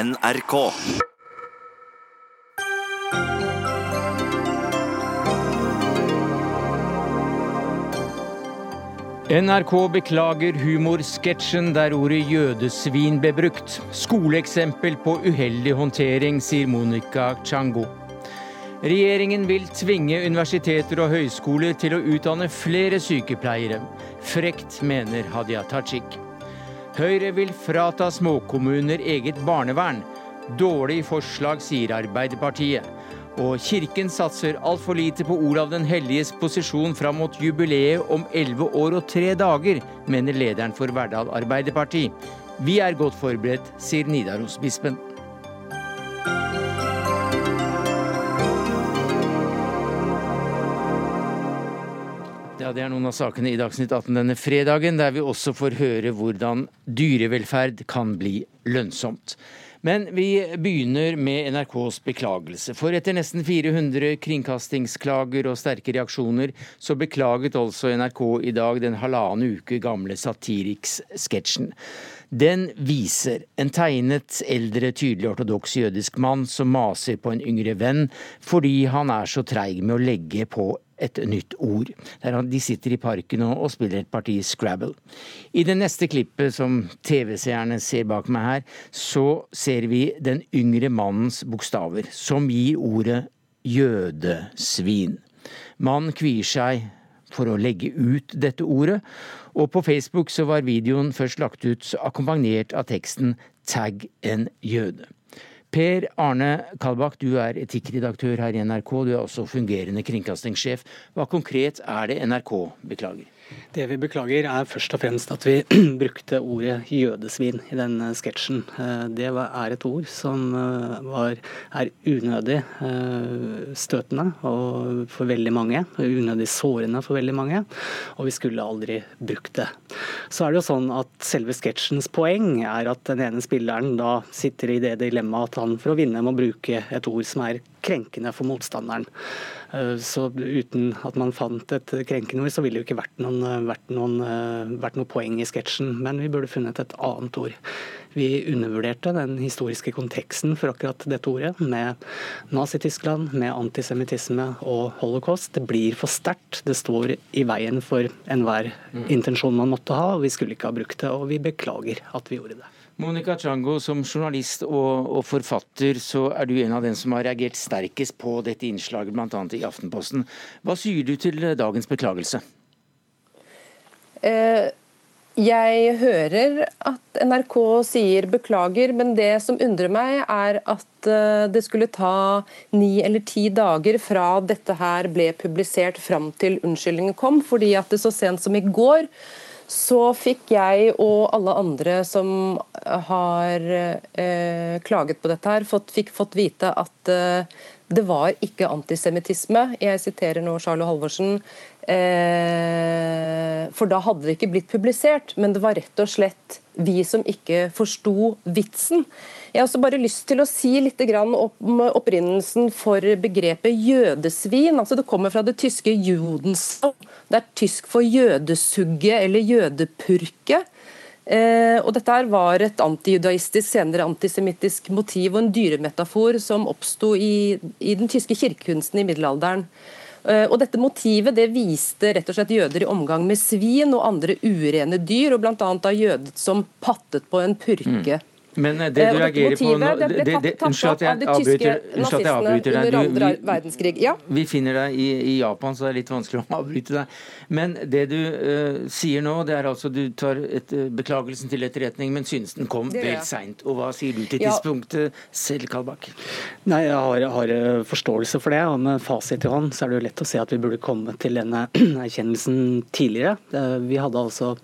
NRK. NRK beklager humorsketsjen der ordet jødesvin ble brukt. Skoleeksempel på uheldig håndtering, sier Monica Chango. Regjeringen vil tvinge universiteter og høyskoler til å utdanne flere sykepleiere. Frekt, mener Hadia Tajik. Høyre vil frata småkommuner eget barnevern. Dårlig forslag, sier Arbeiderpartiet. Og Kirken satser altfor lite på Olav den helliges posisjon fram mot jubileet om elleve år og tre dager, mener lederen for Verdal Arbeiderparti. Vi er godt forberedt, sier Nidarosbispen. Ja, Det er noen av sakene i Dagsnytt 18 denne fredagen, der vi også får høre hvordan dyrevelferd kan bli lønnsomt. Men vi begynner med NRKs beklagelse. For etter nesten 400 kringkastingsklager og sterke reaksjoner, så beklaget altså NRK i dag den halvannen uke gamle Satiriks-sketsjen. Den viser en tegnet, eldre, tydelig ortodoks jødisk mann som maser på en yngre venn fordi han er så treig med å legge på et nytt ord. De sitter i parken og spiller et parti Scrabble. I det neste klippet som TV-seerne ser bak meg her, så ser vi den yngre mannens bokstaver, som gir ordet jødesvin. Mannen kvier seg for å legge ut dette ordet, og på Facebook så var videoen først lagt ut akkompagnert av teksten 'tagg en jøde'. Per Arne Kalbakk, du er etikkredaktør her i NRK. Du er også fungerende kringkastingssjef. Hva konkret er det NRK beklager? Det vi beklager er først og fremst at vi brukte ordet jødesvin i den sketsjen. Eh, det er et ord som eh, var, er unødig eh, støtende for veldig mange. Unødig sårende for veldig mange. Og vi skulle aldri brukt det. Så er det jo sånn at selve sketsjens poeng er at den ene spilleren da sitter i det dilemmaet at han for å vinne må bruke et ord som er krenkende for motstanderen. Eh, så uten at man fant et krenkende ord, så ville det jo ikke vært, noen, eh, vært, noen, eh, vært noe poeng i sketsjen. Men vi burde funnet et annet ord. Vi undervurderte den historiske konteksten for akkurat dette ordet, med Nazi-Tyskland, med antisemittisme og holocaust. Det blir for sterkt. Det står i veien for enhver mm. intensjon man måtte ha, og vi skulle ikke ha brukt det. Og vi beklager at vi gjorde det. Monica Chango, som journalist og, og, forfatter, så er du en av dem som har reagert sterkest på dette innslaget, bl.a. i Aftenposten. Hva sier du til dagens beklagelse? Eh, jeg hører at NRK sier beklager, men det som undrer meg, er at eh, det skulle ta ni eller ti dager fra dette her ble publisert fram til unnskyldningen kom, fordi at det så sent som i går så fikk jeg og alle andre som har eh, klaget på dette, her, fått, fikk fått vite at eh, det var ikke antisemittisme. Jeg siterer nå Charlo Halvorsen. Eh, for da hadde det ikke blitt publisert, men det var rett og slett vi som ikke forsto vitsen. Jeg har også bare lyst til å si litt om opprinnelsen for begrepet jødesvin. Altså det kommer fra det tyske 'Judensau'. Det er tysk for jødesugge eller jødepurke. Eh, og dette var et antijudaistisk, senere antisemittisk motiv og en dyremetafor som oppsto i, i, den tyske kirkekunsten i middelalderen. Eh, og dette Motivet det viste rett og slett jøder i omgang med svin og andre urene dyr, og bl.a. jødet som pattet på en purke. Mm. Men eh, det du reagerer på nå Unnskyld at jeg avbryter deg. Du, ja. Vi finner deg i, i, Japan, så det er litt vanskelig å avbryte deg. Men det du uh, sier nå, det er altså du tar et, uh, beklagelsen til etterretning, men synes den kom vel seint. Og hva sier du til tidspunktet selv, Kalbakk? Nei, jeg har, har, forståelse for det. Og med fasit i hånd så er det jo lett å se at vi burde komme til denne erkjennelsen tidligere. Vi hadde altså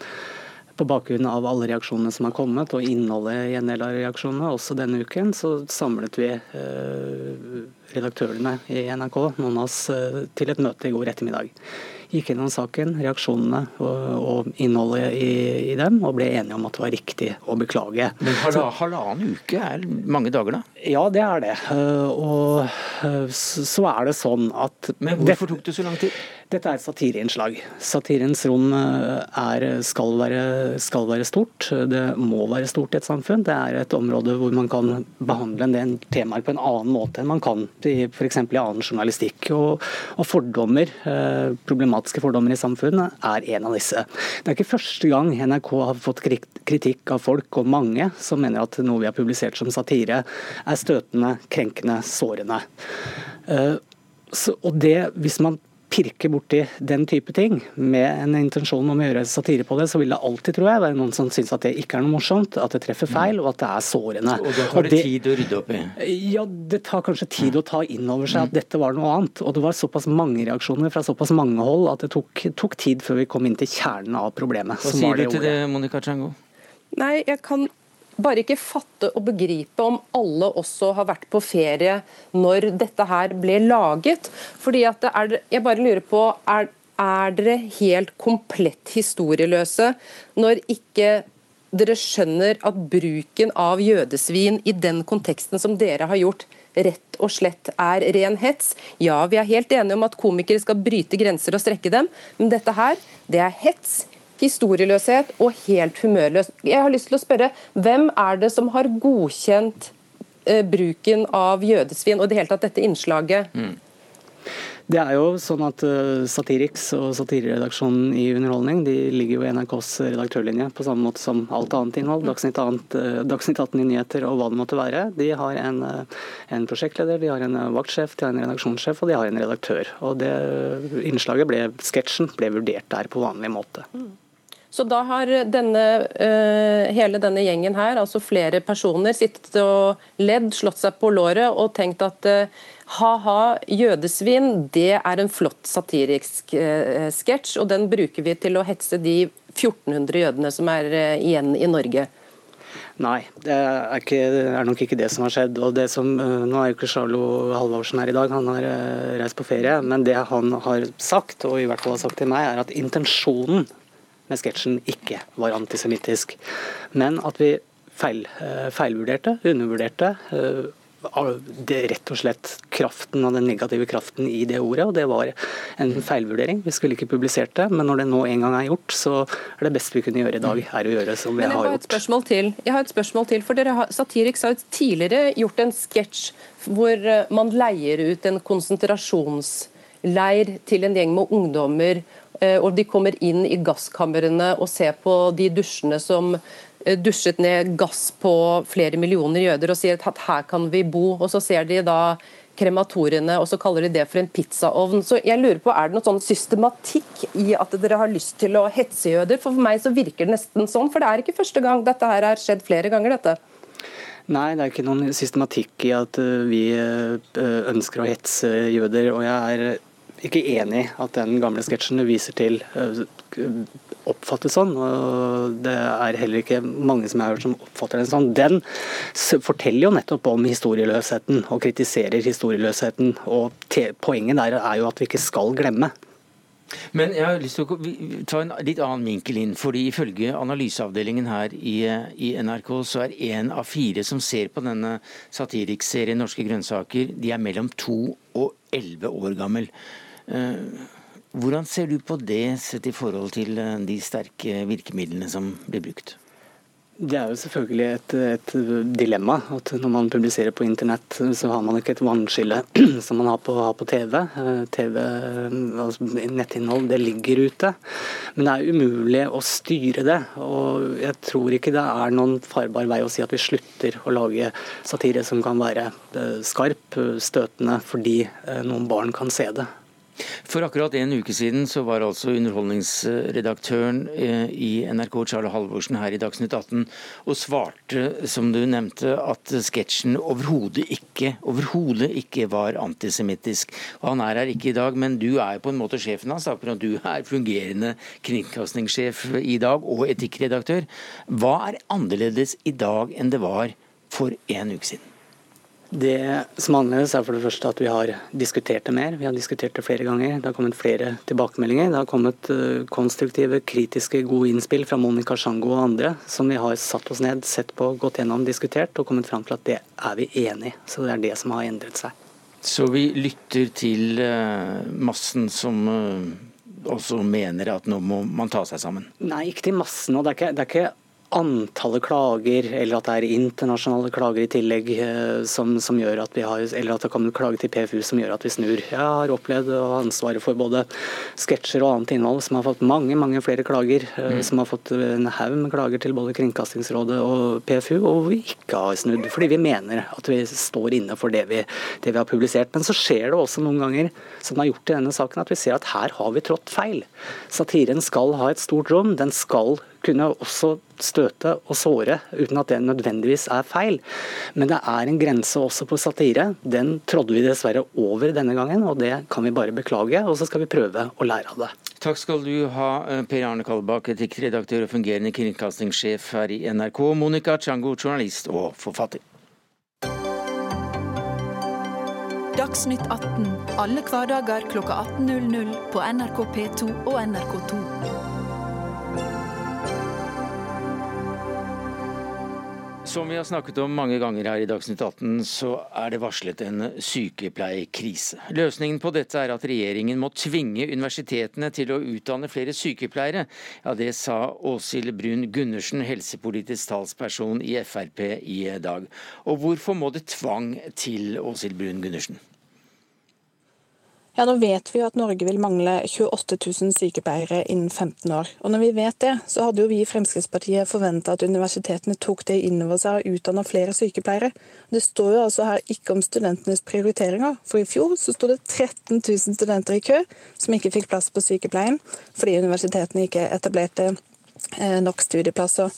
på bakgrunn av alle reaksjonene som har kommet, og innholdet i en del av reaksjonene, også denne uken, så samlet vi eh, redaktørene i NRK, noen av oss, eh, til et møte i går ettermiddag. gikk gjennom saken, reaksjonene og, og innholdet i, i, dem, og ble enige om at det var riktig å beklage. Men halvannen uke er mange dager, da? Ja, det er det. Og så er det sånn at Men hvorfor tok det så lang tid? Dette er et satireinnslag. Satirens rom er, skal, være, skal, være, stort. Det må være stort i et samfunn. Det er et område hvor man kan behandle en del temaer på en annen måte enn man kan f.eks. i annen journalistikk. Og, og fordommer, eh, problematiske fordommer i samfunnet, er en av disse. Det er ikke første gang NRK har fått kritikk av folk, og mange, som mener at noe vi har publisert som satire, er støtende, krenkende, sårende. Eh, så, og det, Hvis man pirker borti den type ting med en intensjon om å gjøre satire på det, så vil det alltid tror jeg, være noen som syns at det ikke er noe morsomt, at det treffer feil og at det er sårende. Og da tar det, det tid å rydde opp i? Ja, det tar kanskje tid å ta inn over seg at dette var noe annet. Og det var såpass mange reaksjoner fra såpass mange hold at det tok, tok tid før vi kom inn til kjernen av problemet. Hva sier du til det, Monica Chango? Nei, jeg kan bare ikke fatte og begripe om alle også har vært på ferie når dette her ble laget. Fordi at er, Jeg bare lurer på, er, er dere helt komplett historieløse når ikke dere skjønner at bruken av jødesvin i den konteksten som dere har gjort, rett og slett er ren hets. Ja, vi er helt enige om at komikere skal bryte grenser og strekke dem, men dette her, det er hets historieløshet og helt humørløs. Jeg har lyst til å spørre, Hvem er det som har godkjent eh, bruken av jødesvin og det hele tatt dette innslaget? Mm. Det er jo sånn at uh, Satiriks og satireredaksjonen i Underholdning de ligger jo i NRKs redaktørlinje, på samme måte som alt annet innhold. Dagsnytt, annet, uh, Dagsnytt 18 i nyheter og hva det måtte være. De har en, uh, en prosjektleder, de har en vaktsjef, de har en redaksjonssjef og de har en redaktør. Og det Innslaget ble, sketsjen ble vurdert der på vanlig måte. Mm. Så da har denne, uh, hele denne gjengen her, altså flere personer, sittet og ledd, slått seg på låret og tenkt at uh, ha-ha, jødesvin, det er en flott satirisk uh, sketsj, og den bruker vi til å hetse de 1400 jødene som er igjen i Norge. Nei, det er, ikke, det er, nok ikke det som har skjedd. og det som, Nå er jo ikke Charlo Halvorsen her i dag, han har reist på ferie. Men det han har sagt, og i hvert fall har sagt til meg, er at intensjonen med sketsjen ikke var antisemittisk. Men at vi feil, eh, feilvurderte, undervurderte eh, det rett og slett kraften og den negative kraften i det ordet. og Det var en feilvurdering. Vi skulle ikke publisert det, men når det nå en gang er gjort, så er det beste vi kunne gjøre i dag, er å gjøre som vi har, har gjort. Til. Jeg har et spørsmål til. for dere har, Satiriks har tidligere gjort en sketsj hvor eh, man leier ut en konsentrasjonsleir til en gjeng med ungdommer og de kommer inn i gasskamrene og ser på de dusjene som eh, dusjet ned gass på flere millioner jøder og sier at her kan vi bo. Og så ser de da krematoriene, og så kaller de det for en pizzaovn. Så jeg lurer på, Er det noe sånn systematikk i at dere har lyst til å hetse jøder? For, for meg så virker det nesten sånn, for det er ikke første gang dette her har skjedd flere ganger. dette. Nei, det er ikke noen systematikk i at vi ønsker å hetse jøder. og jeg er ikke enig i at den gamle sketsjen du viser til eh, oppfattes sånn. og Det er heller ikke mange som jeg har hørt som oppfatter den sånn. Den forteller jo nettopp om historieløsheten og kritiserer historieløsheten. og Poenget der er jo at vi ikke skal glemme. Men jeg har lyst til å ta en litt annen vinkel inn. fordi Ifølge analyseavdelingen her i, i NRK, så er én av fire som ser på denne satirikkserien Norske grønnsaker, de er mellom to og elleve år gammel. Eh, hvordan ser du på det sett i forhold til eh, de sterke virkemidlene som blir brukt? Det er jo selvfølgelig et, et, dilemma. at Når man publiserer på internett, så har man ikke et vannskille som man har på, har på TV. Eh, TV altså Nettinnhold det ligger ute. Men det er umulig å styre det. og Jeg tror ikke det er noen farbar vei å si at vi slutter å lage satire som kan være skarp, støtende, fordi noen barn kan se det. For akkurat en uke siden så var altså underholdningsredaktøren eh, i NRK, Charlie Halvorsen, her i Dagsnytt 18 og svarte, som du nevnte, at sketsjen overhodet ikke, overhodet ikke var antisemittisk. Og Han er her ikke i dag, men du er på en måte sjefen hans, akkurat du er fungerende kringkastingssjef i dag, og etikkredaktør. Hva er annerledes i dag enn det var for en uke siden? Det som er annerledes, er for det første at vi har diskutert det mer. Vi har diskutert det flere ganger. Det har kommet flere tilbakemeldinger. Det har kommet eh, konstruktive, kritiske, gode innspill fra Monica Sjango og andre, som vi har satt oss ned, sett på, gått gjennom, diskutert og kommet fram til at det er vi enig i. Så det er det som har endret seg. Så vi lytter til uh, massen som uh, også mener at nå må man ta seg sammen? Nei, ikke til massen. og det er ikke, det er ikke antallet klager, eller at det er internasjonale klager i tillegg, eh, som, som, gjør at vi har, eller at det kommer klage til PFU som gjør at vi snur. Jeg har opplevd å ha ansvaret for både sketsjer og annet innhold som har fått mange mange flere klager. Eh, mm. Som har fått en haug med klager til både Kringkastingsrådet og PFU, og vi ikke har snudd. Fordi vi mener at vi står inne for det vi, det vi har publisert. Men så skjer det også noen ganger, som det har gjort i denne saken, at vi ser at her har vi trådt feil. Satiren skal ha et stort rom. Den skal kunne også støte og såre, uten at det nødvendigvis er feil. Men det er en grense også på satire. Den trådde vi dessverre over denne gangen, og det kan vi bare beklage. Og så skal vi prøve å lære av det. Takk skal du ha, eh, Per Arne Kalbakk, etikkredaktør og fungerende kringkastingssjef her i NRK. Monica Chango, journalist og forfatter. Dagsnytt 18 alle hverdager klokka 18.00 på NRK P2 og NRK2. Som vi har snakket om mange ganger her i Dagsnytt 18, så er det varslet en sykepleierkrise. Løsningen på dette er at regjeringen må tvinge universitetene til å utdanne flere sykepleiere. Ja, Det sa Åshild Brun Gundersen, helsepolitisk talsperson i Frp i dag. Og hvorfor må det tvang til, Åshild Brun Gundersen? Ja, Nå vet vi jo at Norge vil mangle 28 000 sykepleiere innen 15 år. Og når vi vet det, så hadde jo vi i Fremskrittspartiet forventa at universitetene tok det inn over seg og utdanna flere sykepleiere. Det står jo altså her ikke om studentenes prioriteringer, for i fjor så sto det 13 000 studenter i kø som ikke fikk plass på sykepleien fordi universitetene ikke etablerte nok studieplasser.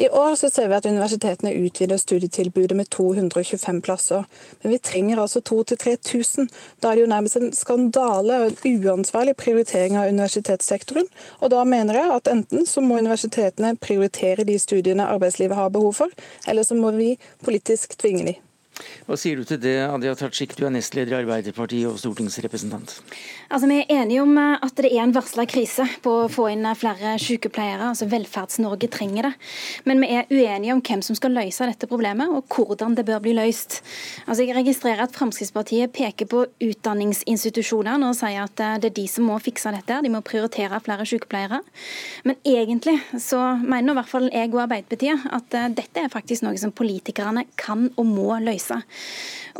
I år så ser vi at universitetene utvider studietilbudet med 225 plasser. Men vi trenger altså 2000-3000. Da er det jo nærmest en skandale og en uansvarlig prioritering av universitetssektoren. Og da mener jeg at enten så må universitetene prioritere de studiene arbeidslivet har behov for, eller så må vi politisk tvinge dem. Hva sier du til det, Adia Tajik, du er nestleder i Arbeiderpartiet og stortingsrepresentant? Altså, Vi er enige om eh, at det er en varsla krise på å få inn eh, flere sykepleiere. altså Velferds-Norge trenger det. Men vi er uenige om hvem som skal løse dette problemet, og hvordan det bør bli løst. Altså, Jeg registrerer at Fremskrittspartiet peker på utdanningsinstitusjonene og sier at eh, det er de som må fikse dette. De må prioritere flere sykepleiere. Men egentlig så mener i hvert fall jeg og Arbeiderpartiet at dette er faktisk noe som politikerne kan og må løse helse.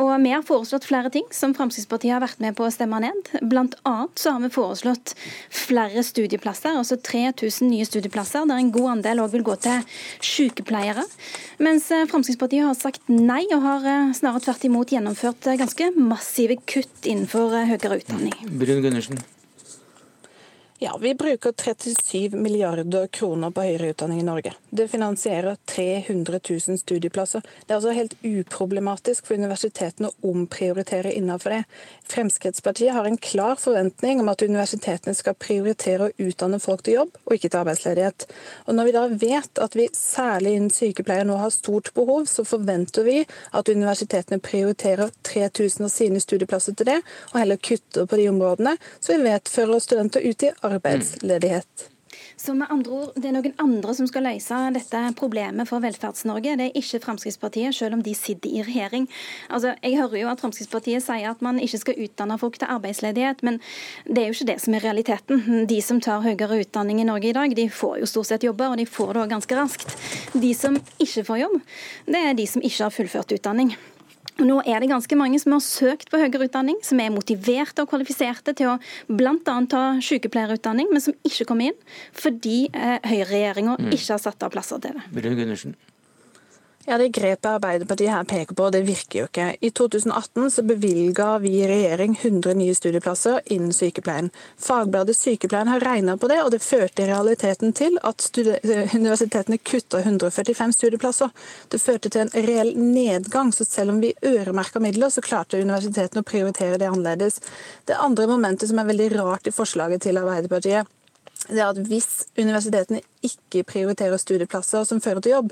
Og Vi har foreslått flere ting som Fremskrittspartiet har vært med på å stemme ned. Blant annet så har vi foreslått flere studieplasser, altså 3000 nye studieplasser, der en god andel òg vil gå til sykepleiere. Mens eh, Fremskrittspartiet har sagt nei, og har eh, snarere tvert imot gjennomført eh, ganske massive kutt innenfor høyere utdanning. Brun Gundersen. Ja, Vi bruker 37 milliarder kroner på høyere utdanning i Norge. Det finansierer 300 000 studieplasser. Det er altså helt uproblematisk for universitetene å omprioritere innenfor det. Fremskrittspartiet har en klar forventning om at universitetene skal prioritere å utdanne folk til jobb, og ikke til arbeidsledighet. Og Når vi da vet at vi særlig innen sykepleier nå har stort behov, så forventer vi at universitetene prioriterer 3000 av sine studieplasser til det, og heller kutter på de områdene, så vi vet fører studenter ut i arbeid arbeidsledighet. Så med andre ord, Det er noen andre som skal løse dette problemet for Velferds-Norge. Det er ikke Fremskrittspartiet, selv om de sitter i regjering. Altså, jeg hører jo at Fremskrittspartiet sier at man ikke skal utdanne folk til arbeidsledighet, men det er jo ikke det som er realiteten. De som tar høyere utdanning i Norge i dag, de får jo stort sett jobber, og de får det òg ganske raskt. De som ikke får jobb, det er de som ikke har fullført utdanning. Nå er det ganske mange som har søkt på høyere utdanning, som er motiverte og kvalifiserte til å bl.a. ta sykepleierutdanning, men som ikke kom inn fordi eh, høyreregjeringa mm. ikke har satt av plasser til det. Ja, Det grepet Arbeiderpartiet her peker på, det virker jo ikke. I 2018 så bevilga vi i regjering 100 nye studieplasser innen sykepleien. Fagbladet Sykepleien har regna på det, og det førte i realiteten til at universitetene kutta 145 studieplasser. Det førte til en reell nedgang, så selv om vi øremerka midler, så klarte universitetene å prioritere det annerledes. Det andre momentet som er veldig rart i forslaget til Arbeiderpartiet, det er at hvis universitetene ikke prioriterer studieplasser som fører til jobb,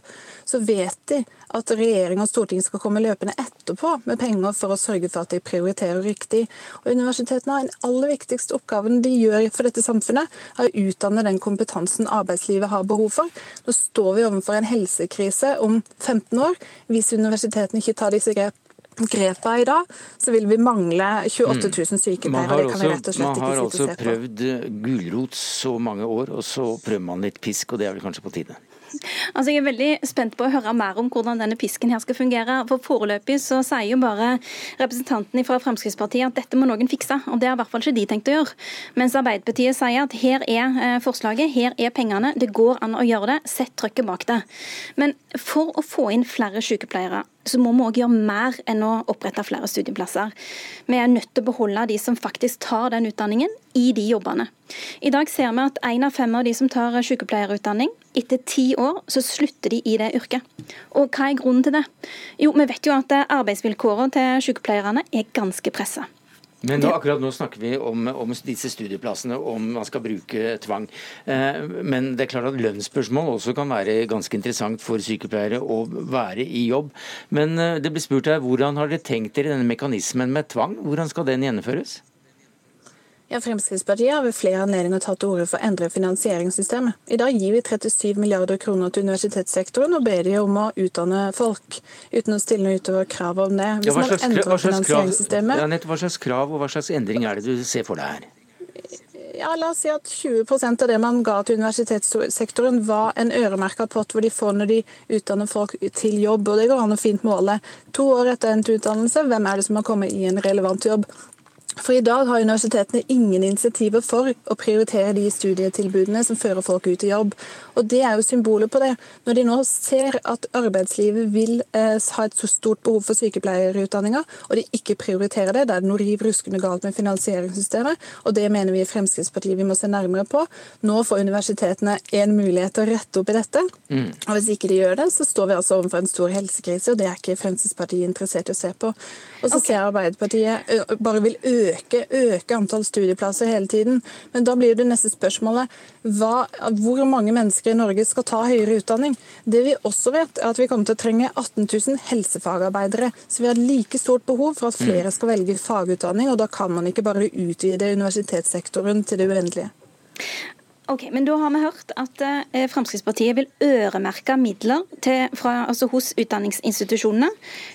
så vet de at regjering og storting skal komme løpende etterpå med penger for å sørge for at de prioriterer riktig. Og Universitetene har den aller viktigste oppgaven de gjør for dette samfunnet, er å utdanne den kompetansen arbeidslivet har behov for. Nå står vi overfor en helsekrise om 15 år hvis universitetene ikke tar disse grep grepa i dag, så vil vi mangle 28 000 sykepleiere. Man har, også, man har altså prøvd gulrot så mange år, og så prøver man litt pisk, og det er vel kanskje på tide? Altså, jeg er veldig spent på å høre mer om hvordan denne pisken her skal fungere. For Foreløpig så sier jo bare representanten fra Fremskrittspartiet at dette må noen fikse. og Det har i hvert fall ikke de tenkt å gjøre. Mens Arbeiderpartiet sier at her er eh, forslaget, her er pengene, det går an å gjøre det, sett trykket bak det. Men for å få inn flere sykepleiere så må vi òg gjøre mer enn å opprette flere studieplasser. Vi er nødt til å beholde de som faktisk tar den utdanningen, i de jobbene. I dag ser vi at én av fem av de som tar sykepleierutdanning, etter ti år så slutter de i det yrket. Og hva er grunnen til det? Jo, vi vet jo at arbeidsvilkårene til sykepleierne er ganske pressa. Men nå, akkurat nå snakker vi om, om, disse studieplassene, om man skal bruke tvang. Eh, men det er klart at lønnsspørsmål også kan være ganske interessant for sykepleiere å være i jobb. Men eh, det blir spurt her, hvordan har dere tenkt dere denne mekanismen med tvang? Hvordan skal den gjennomføres? Ja, Fremskrittspartiet har ved flere anledninger tatt til orde for å endre finansieringssystemet. I dag gir vi 37 milliarder kroner til universitetssektoren og ber de om å utdanne folk, uten å stille noe utover krav om det. Hvis ja, man endrer finansieringssystemet... Ja, hva slags krav og hva slags endring er det du ser for deg her? Ja, La oss si at 20 av det man ga til universitetssektoren var en øremerka pott hvor de får når de utdanner folk til jobb. og Det går an å fint måle. To år etter endt utdannelse, hvem er det som har kommet i en relevant jobb? For i dag har universitetene ingen insentiver for å prioritere de studietilbudene som fører folk ut i jobb. Og Det er jo symbolet på det. Når de nå ser at arbeidslivet vil eh, ha et så stort behov for sykepleierutdanninger, og de ikke prioriterer det, da er det noe riv ruskende galt med finansieringssystemet. og Det mener vi i Fremskrittspartiet vi må se nærmere på. Nå får universitetene en mulighet til å rette opp i dette. Mm. og Hvis ikke de gjør det, så står vi altså overfor en stor helsekrise, og det er ikke Fremskrittspartiet interessert i å se på. Og så okay. ser Arbeiderpartiet bare vil øke øke, øke antall studieplasser hele tiden. Men da blir det neste spørsmålet hva, hvor mange mennesker i Norge skal ta høyere utdanning. Det vi også vet, er at vi kommer til å trenge 18 000 helsefagarbeidere. Så vi har like stort behov for at flere skal velge fagutdanning, og da kan man ikke bare utvide universitetssektoren til det uendelige. Ok, men Da har vi hørt at eh, Fremskrittspartiet vil øremerke midler til, fra, altså hos utdanningsinstitusjonene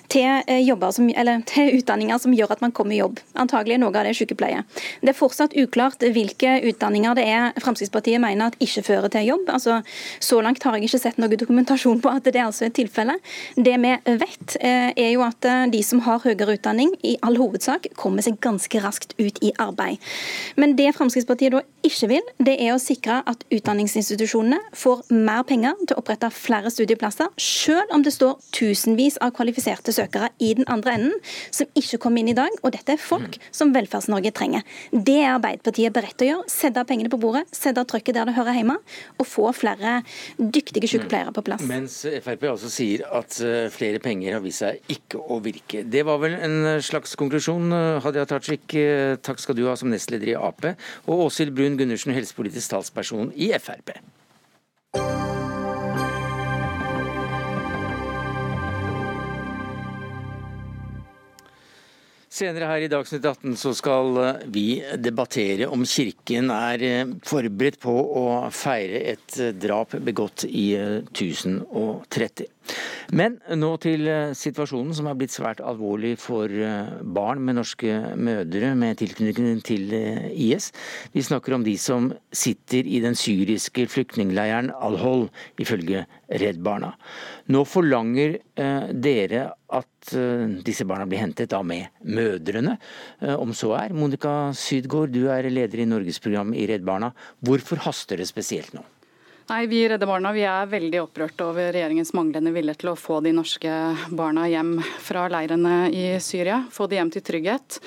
til, eh, som, til, utdanninger som gjør at man kommer i jobb. Antagelig noe av det sykepleie. Det er fortsatt uklart hvilke utdanninger det er Fremskrittspartiet mener at ikke fører til jobb. Altså, så langt har jeg ikke sett noe dokumentasjon på at det er altså et tilfelle. Det vi vet, eh, er jo at de som har høyere utdanning, i all hovedsak kommer seg ganske raskt ut i arbeid. Men det Fremskrittspartiet da ikke vil, det er å sikre sikre at utdanningsinstitusjonene får mer penger til å opprette flere studieplasser, selv om det står tusenvis av kvalifiserte søkere i den andre enden som ikke kom inn i dag. Og dette er folk som Velferds-Norge trenger. Det er Arbeiderpartiet beredt til å gjøre. Sette pengene på bordet, sette trykket der det hører hjemme, og få flere dyktige sykepleiere på plass. Mens Frp altså sier at eh, flere penger har vist seg ikke å virke. Det var vel en slags konklusjon. Hadia Tajik, eh, takk skal du ha som nestleder i Ap. Og Åshild Brun Gundersen, helsepolitisk talsperson talsperson i Frp. Senere her i Dagsnytt 18 så skal eh, vi debattere om Kirken er eh, forberedt på å feire et eh, drap begått i 1030. Men nå til eh, situasjonen som er blitt svært alvorlig for eh, barn med norske mødre med tilknytning til eh, IS. Vi snakker om de som sitter i den syriske flyktningleiren Al-Hol, ifølge Redd Barna. Nå forlanger dere at disse barna blir hentet da med mødrene, om så er. Monica Sydgaard, du er leder i Norgesprogrammet i Redd Barna. Hvorfor haster det spesielt nå? Nei, Vi i Redde Barna vi er veldig opprørt over regjeringens manglende vilje til å få de norske barna hjem fra leirene i Syria. Få de hjem til trygghet.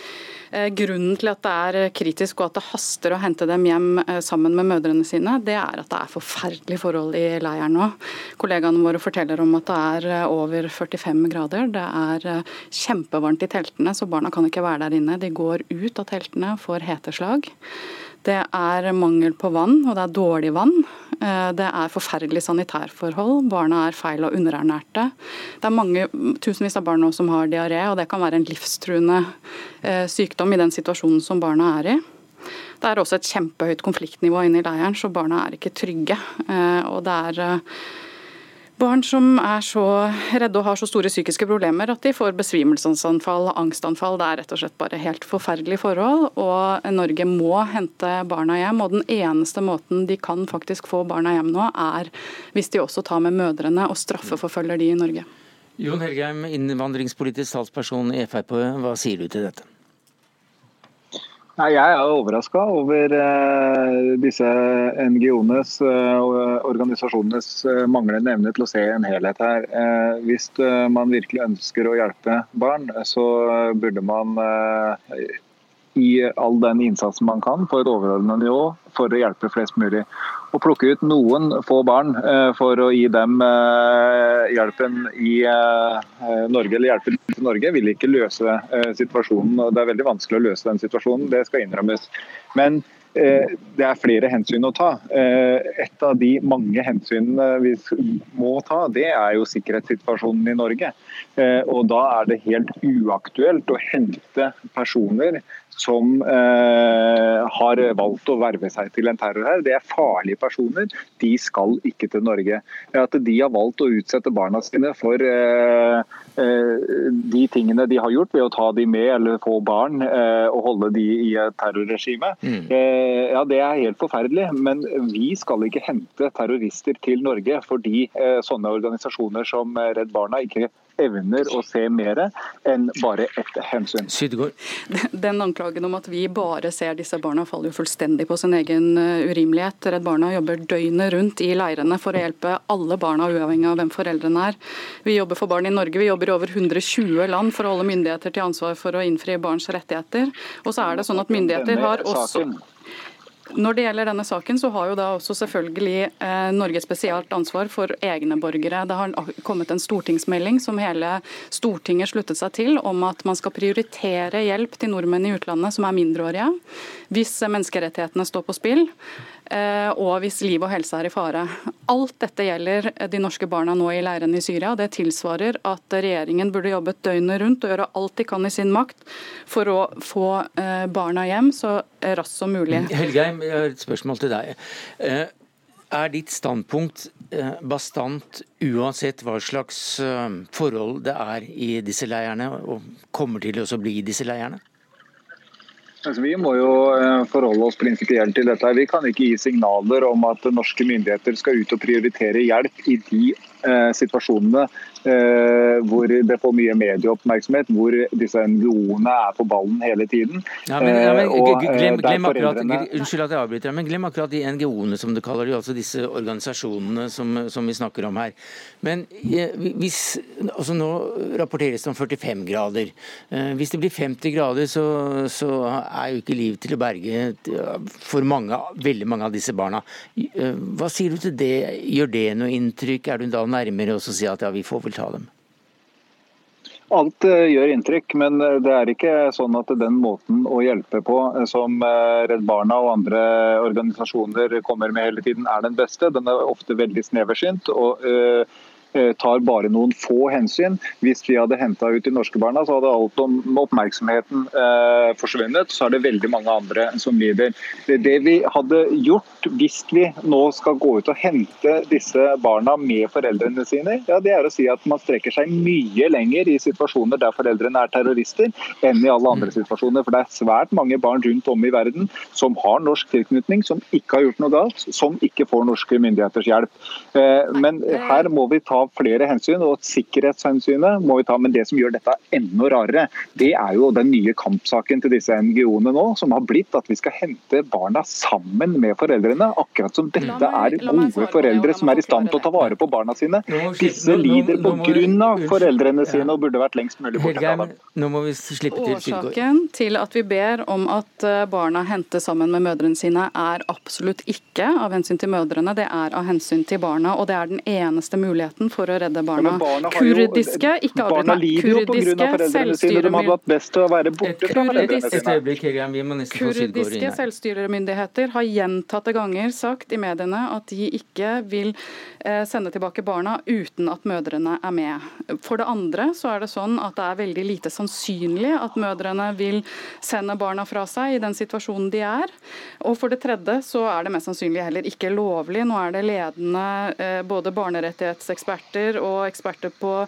Eh, grunnen til at det er kritisk og at det haster å hente dem hjem eh, sammen med mødrene sine, det er at det er forferdelige forhold i leiren nå. Kollegaene våre forteller om at det er eh, over 45 grader. Det er kjempevarmt i teltene, så barna kan ikke være der inne. De går ut av teltene, får heteslag. Det er mangel på vann, og det er dårlig vann. Eh, det er forferdelige sanitærforhold. Barna er feil og underernærte. Det er mange, tusenvis av barn nå som har diaré, og det kan være en livstruende eh, sykdom i den situasjonen som barna er i. Det er også et kjempehøyt konfliktnivå inne i leiren, så barna er ikke trygge. Eh, og det er Barn som er så redde og har så store psykiske problemer at de får besvimelsesanfall, angstanfall. Det er rett og slett bare helt forferdelige forhold. Og Norge må hente barna hjem. Og den eneste måten de kan faktisk få barna hjem nå, er hvis de også tar med mødrene og straffeforfølger de i Norge. Jon Helgheim, innvandringspolitisk talsperson i Frp, hva sier du til dette? Nei, Jeg er overraska over uh, disse NGO-enes uh, og organisasjonenes uh, manglende evne til å se en helhet her. hvis man virkelig ønsker å hjelpe barn, så burde man i all den innsatsen man kan på et overordnet nivå for å hjelpe flest mulig. Å plukke ut noen få barn eh, for å gi dem eh, hjelpen i eh, Norge, eller hjelpen til Norge, vil ikke løse situasjonen. Det er veldig vanskelig å løse den situasjonen, det skal innrømmes. Men det er flere hensyn å ta. Et av de mange hensynene vi må ta, det er jo sikkerhetssituasjonen i Norge. Og Da er det helt uaktuelt å hente personer som eh, har valgt å verve seg til en terror her. Det er farlige personer. De skal ikke til Norge. At de har valgt å utsette barna sine for eh, eh, de tingene de har gjort ved å ta de med eller få barn eh, og holde de i et terrorregime, mm. Eh, ja, det er helt forferdelig. Men vi skal ikke hente terrorister til Norge fordi eh, sånne organisasjoner som Redd Barna ikke evner å se mer enn bare ett hensyn. Den anklagen om at vi bare ser disse barna, faller jo fullstendig på sin egen eh, urimelighet. Redd Barna jobber døgnet rundt i leirene for å hjelpe alle barna, uavhengig av hvem foreldrene er. Vi jobber for barn i Norge, vi jobber i over 120 land for å holde myndigheter til ansvar for å innfri barns rettigheter. Og så er det sånn at myndigheter har også når det gjelder denne saken, så har jo da også selvfølgelig eh, Norge spesielt ansvar for egne borgere. Det har kommet en stortingsmelding som hele Stortinget sluttet seg til, om at man skal prioritere hjelp til nordmenn i utlandet som er mindreårige, hvis menneskerettighetene står på spill. Eh, og hvis liv og helse er i fare. Alt dette gjelder de norske barna nå i leirene i Syria. Det tilsvarer at regjeringen burde jobbet døgnet rundt og gjøre alt de kan i sin makt for å få eh, barna hjem så raskt som mulig. Helgeheim, jeg har et spørsmål til deg. Eh, er ditt standpunkt bastant uansett hva slags forhold det er i disse leirene, og kommer til å bli i disse leirene? Altså, vi må jo eh, forholde oss prinsipielt til dette. Vi kan ikke gi signaler om at norske myndigheter skal ut og prioritere hjelp i de eh, situasjonene hvor det får mye medieoppmerksomhet, hvor disse NGO-ene er på ballen hele tiden. Ja, men, ja, men, eh, eh, glem, glem akkurat, unnskyld at jeg avbryter, men glem akkurat de NGO-ene som du kaller de, altså disse organisasjonene som, som, vi snakker om her. Men hvis, altså Nå rapporteres det om 45 grader. Hvis det blir 50 grader, så, så er jo ikke liv til å berge for mange, veldig mange av disse barna. Hva sier du til det? Gjør det noe inntrykk? Er du da nærmere å si at ja, vi får vel ta dem? Alt eh, gjør inntrykk, men eh, det er ikke sånn at den måten å hjelpe på eh, som Redd Barna og andre organisasjoner kommer med hele tiden, er den beste. Den er ofte veldig sneversynt. og tar bare noen få hensyn. Hvis vi hadde henta ut de norske barna, så hadde alt om oppmerksomheten eh, forsvunnet. Så er det veldig mange andre som lider. Det vi hadde gjort hvis vi nå skal gå ut og hente disse barna med foreldrene sine, ja, det er å si at man strekker seg mye lenger i situasjoner der foreldrene er terrorister, enn i alle andre situasjoner. For det er svært mange barn rundt om i verden som har norsk tilknytning, som ikke har gjort noe galt, som ikke får norske myndigheters hjelp. Eh, men her må vi ta flere hensyn, og sikkerhetshensynet må vi ta. Men det som gjør dette enda rarere, det er jo den nye kampsaken til disse NGO-ene nå, som har blitt at vi skal hente barna sammen med foreldrene. Akkurat som dette er gode foreldre som er i stand til å ta vare på barna sine. Disse lider pga. foreldrene sine og burde vært lengst mulig borte fra dem. Nå må vi slippe til Årsaken til at vi ber om at eh, barna hentes sammen med mødrene sine, er absolutt ikke av hensyn til mødrene, det er av hensyn til barna. Og det er den eneste muligheten for å redde barna. Ja, barna kurdiske ikke avbryt meg, kurdiske selvstyremyndigheter Kurdiske selvstyremyndigheter har gjentatte ganger sagt i mediene at de ikke vil eh, sende tilbake barna uten at mødrene er med. For det andre så er det sånn at det er veldig lite sannsynlig at mødrene vil sende barna fra seg i den situasjonen de er. Og for det tredje så er det mest sannsynlig heller ikke lovlig. Nå er det ledende eh, både barnerettighetseksperter og eksperter på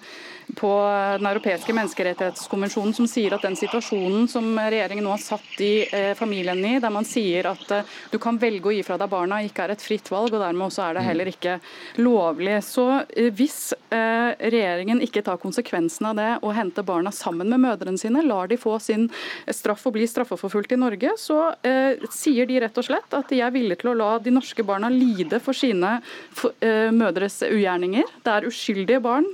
på Den europeiske menneskerettighetskonvensjonen som sier at den situasjonen som regjeringen nå har satt i eh, familien i, der man sier at eh, du kan velge å gi fra deg barna, ikke er et fritt valg, og dermed også er det heller ikke lovlig. Så eh, hvis eh, regjeringen ikke tar konsekvensen av det og henter barna sammen med mødrene sine, lar de få sin straff og bli straffeforfulgt i Norge, så eh, sier de rett og slett at de er villige til å la de norske barna lide for sine for, eh, mødres ugjerninger. Det er uskyldige barn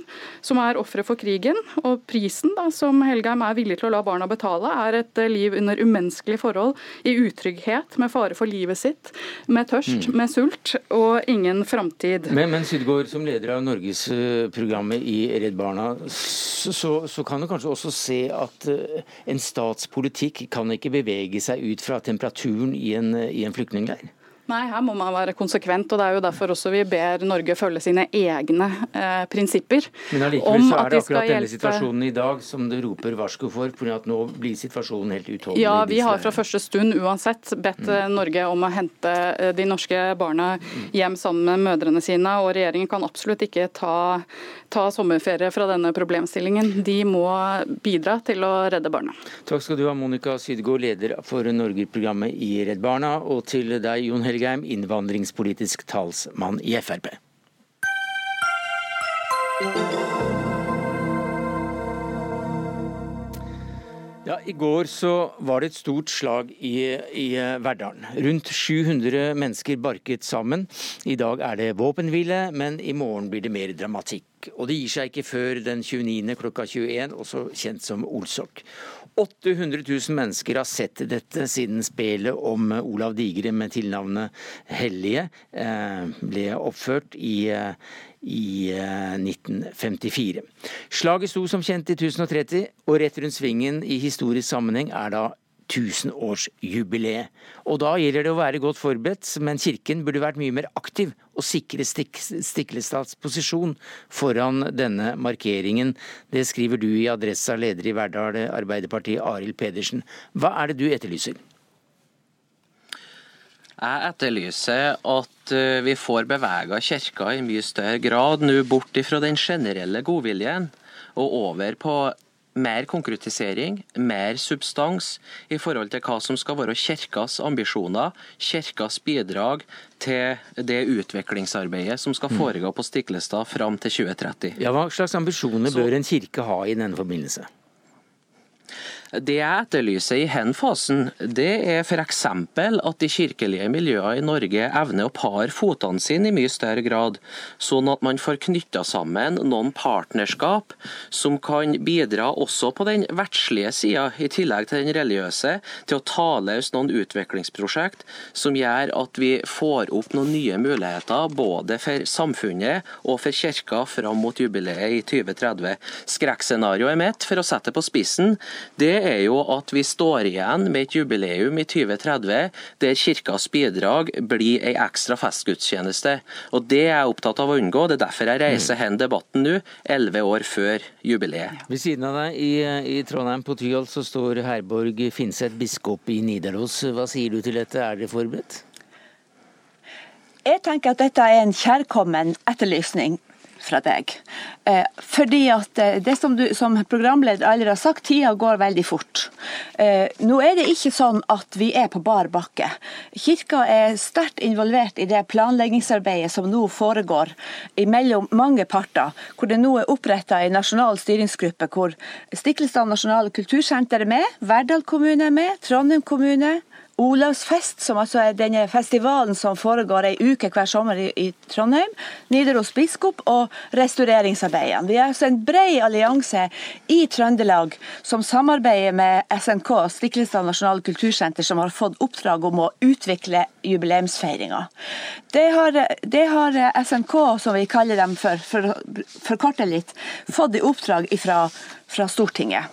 som er ofre for krigen. Og prisen da, som Helgheim er villig til å la barna betale, er et eh, liv under umenneskelige forhold, i utrygghet, med fare for livet sitt, med tørst, mm. med sult og ingen framtid. Men, men Sydgaard, som leder av Norgesprogrammet i Redd Barna, så, så, kan du kanskje også se at uh, en statspolitikk kan ikke bevege seg ut fra temperaturen i en, i en flyktningleir? Nei, her må man være konsekvent. og Det er jo derfor også vi ber Norge følge sine egne eh, prinsipper. Men allikevel så er det akkurat denne situasjonen i dag som det roper varsko for, fordi at nå blir situasjonen helt utholdelig. Ja, vi har fra første stund uansett bedt mm. Eh, Norge om å hente eh, de norske barna hjem sammen med mødrene sine, og regjeringen kan absolutt ikke ta, ta sommerferie fra denne problemstillingen. De må bidra til å redde barna. Takk skal du ha, Monica Sydgaard, leder for Norge-programmet i Redd Barna, og til deg, Jon Helge Engelheim, innvandringspolitisk talsmann i Frp. Ja, I går så var det et stort slag i, i Verdalen. Rundt 700 mennesker barket sammen. I dag er det våpenhvile, men i morgen blir det mer dramatikk. Og det gir seg ikke før den 29. klokka 21, også kjent som Olsok. 800 000 mennesker har sett dette siden spelet om Olav Digre med tilnavnet Hellige eh, ble oppført i, eh, i 1954. Eh, Slaget sto som kjent i 1030, og rett rundt svingen i historisk sammenheng er da tusenårsjubileet. Og da gjelder det å være godt forberedt, men kirken burde vært mye mer aktiv og sikre Stik Stiklestads posisjon foran denne markeringen. Det skriver du i Adressa, leder i Verdal Arbeiderparti, Arild Pedersen. Hva er det du etterlyser? Jeg etterlyser at eh, vi får bevega kirka i mye større grad nå bort fra den generelle godviljen og over på mer konkretisering, mer substans i forhold til hva som skal være kirkas ambisjoner, kirkas bidrag til det utviklingsarbeidet som skal mm. foregå på Stiklestad fram til 2030. Ja, Hva slags ambisjoner bør en kirke ha i denne forbindelse? Det jeg etterlyser i Henfasen, det er f.eks. at de kirkelige miljøene i Norge evner å pare fotene sine i mye større grad, sånn at man får knytta sammen noen partnerskap som kan bidra også på den verdslige sida, i tillegg til den religiøse, til å ta løs noen utviklingsprosjekt som gjør at vi får opp noen nye muligheter både for samfunnet og for kirka fram mot jubileet i 2030. Skrekkscenarioet mitt, for å sette det på spissen, det er jo at vi står igjen med et jubileum i 2030 der kirkas bidrag blir ei ekstra festgudstjeneste. Og Det er jeg opptatt av å unngå. Det er derfor jeg reiser hen debatten nå, elleve år før jubileet. Ved siden av deg i, i Trondheim på Tyholt så står Herborg Finseth, biskop i Nidaros. Hva sier du til dette, er dere forberedt? Jeg tenker at dette er en kjærkommen etterlysning fra deg. Eh, fordi at eh, det som du som programleder allerede har sagt, tida går veldig fort. Eh, nå er det ikke sånn at vi er på bar bakke. Kirka er sterkt involvert i det planleggingsarbeidet som nå foregår mellom mange parter. Hvor det nå er oppretta en nasjonal styringsgruppe hvor Stiklestad nasjonale kultursenter er med, Verdal kommune er med, Trondheim kommune Olavsfest, som altså er denne festivalen som foregår ei uke hver sommer i, i Trondheim. Nidaros biskop og restaureringsarbeidene. Vi er altså en bred allianse i Trøndelag som samarbeider med SNK, Stiklestad nasjonale kultursenter, som har fått oppdrag om å utvikle jubileumsfeiringa. Det har, det har SNK, som vi kaller dem for, for å forkorte litt, fått i oppdrag ifra fra Stortinget.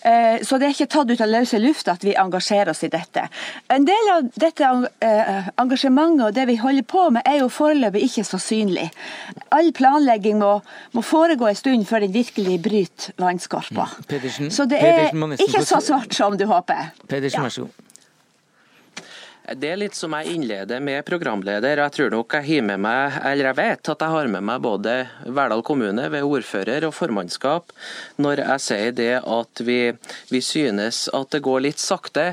Eh, så det er ikke tatt ut av løse luft at vi engasjerer oss i dette. En del av dette eh, engasjementet og det vi holder på med, er jo foreløpig ikke så synlig. All planlegging må, må foregå en stund før den virkelig bryter vannskorpa. Mm. Så det er ikke så svart som du håper. Pedersen, vær så god. Det er litt som jeg innleder med programleder. Jeg tror nok jeg har med meg, eller jeg vet at jeg har med meg både Verdal kommune ved ordfører og formannskap når jeg sier det at vi, vi synes at det går litt sakte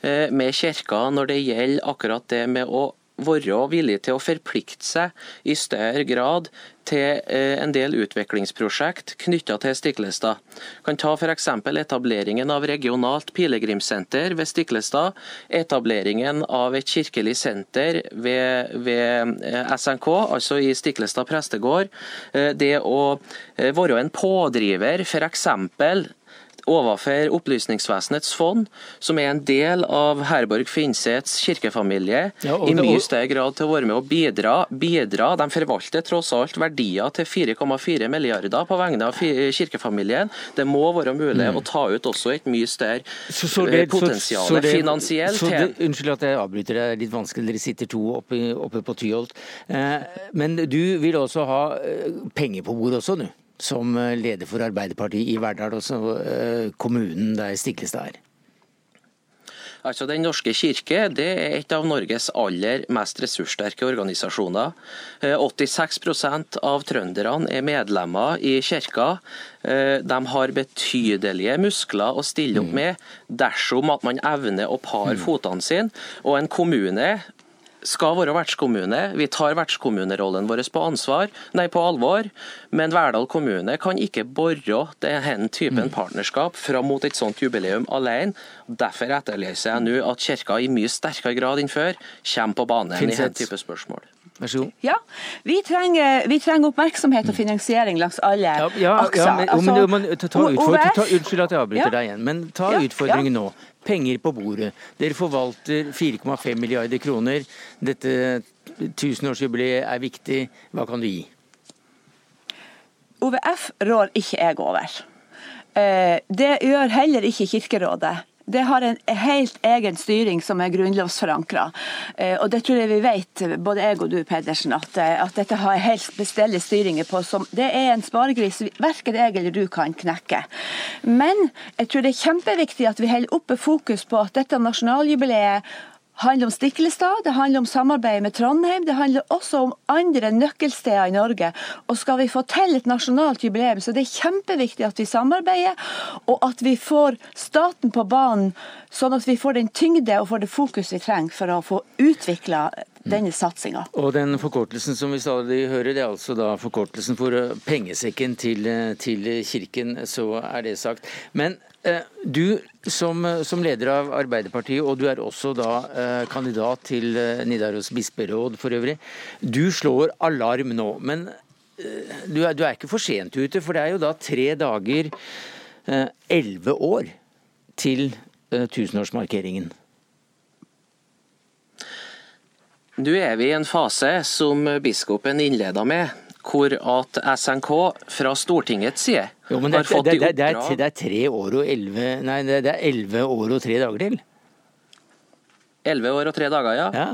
eh, med kirka når det gjelder akkurat det med å være villig til å forplikte seg i større grad til eh, en del utviklingsprosjekt knytta til Stiklestad. Kan ta f.eks. etableringen av regionalt pilegrimssenter ved Stiklestad. Etableringen av et kirkelig senter ved, ved eh, SNK, altså i Stiklestad prestegård. Eh, det å være en pådriver f.eks overfor Opplysningsvesenets fond, som er en del av Herborg Finsets kirkefamilie, ja, i mye større grad til å være med og bidra. bidra. De forvalter tross alt verdier til 4,4 milliarder på vegne av kirkefamilien. Det må være mulig mm. å ta ut også et mye større så, så det, potensial så, det, finansielt. Det, unnskyld at jeg avbryter, er litt vanskelig, dere sitter to oppe, oppe på Tyholt. Eh, men du vil også ha eh, penger på bordet også, du? Som eh, leder for Arbeiderpartiet i Verdal, også eh, kommunen der Stiklestad er? Altså Den norske kirke det er et av Norges aller mest ressurssterke organisasjoner. 86 eh, av trønderne er medlemmer i kirka. De har betydelige muskler å stille opp mm. med dersom at man evner å pare mm. fotene sine. Og en kommune skal være vertskommune. Vi tar vertskommunerollen vår på, ansvar, nei, på alvor, men Verdal kommune kan ikke bore denne typen mm. partnerskap fram mot et sånt jubileum alene. Derfor etterlyser jeg nå at Kirka i mye sterkere grad enn før kommer på banen i denne type spørsmål. Vær så god. Ja, vi trenger, vi trenger, oppmerksomhet og finansiering langs alle ja, ja, akser. Ja, men, altså, men, ta, ta, ta, unnskyld at jeg avbryter deg igjen, men ta utfordringen nå penger på bordet. Dere forvalter 4,5 milliarder kroner. Dette tusenårsjubileet er viktig. Hva kan du gi? OVF rår ikke jeg over. Eh, det gjør heller ikke Kirkerådet. Det har en helt egen styring som er grunnlovsforankra. Eh, og det tror jeg vi vet, både jeg og du Pedersen, at, eh, at dette har helt spesielle styringer på. Som, det er en sparegris verken jeg eller du kan knekke. Men jeg tror det er kjempeviktig at vi holder oppe fokus på at dette nasjonaljubileet handler om Stiklestad, det handler om samarbeid med Trondheim, det handler også om andre nøkkelsteder i Norge. Og skal vi få til et nasjonalt jubileum, så det er kjempeviktig at vi samarbeider, og at vi får staten på banen, sånn at vi får den tyngde og får det fokus vi trenger for å få utvikla denne satsinga. Og den forkortelsen som vi stadig hører, det er altså da forkortelsen for pengesekken til, til Kirken, så er det sagt. Men du som, som, leder av Arbeiderpartiet, og du er også da eh, kandidat til eh, Nidaros bisperåd for øvrig. Du slår alarm nå, men eh, du, er, du, er, ikke for sent ute. For det er jo da tre dager, eh, elleve år, til eh, tusenårsmarkeringen. Nå er vi i en fase som biskopen innleda med, hvor at SNK fra Stortingets side jo, det, har fått det, det, det, er, det er tre år og elleve Nei, det er elleve år og tre dager til. Elleve år og tre dager, ja. ja.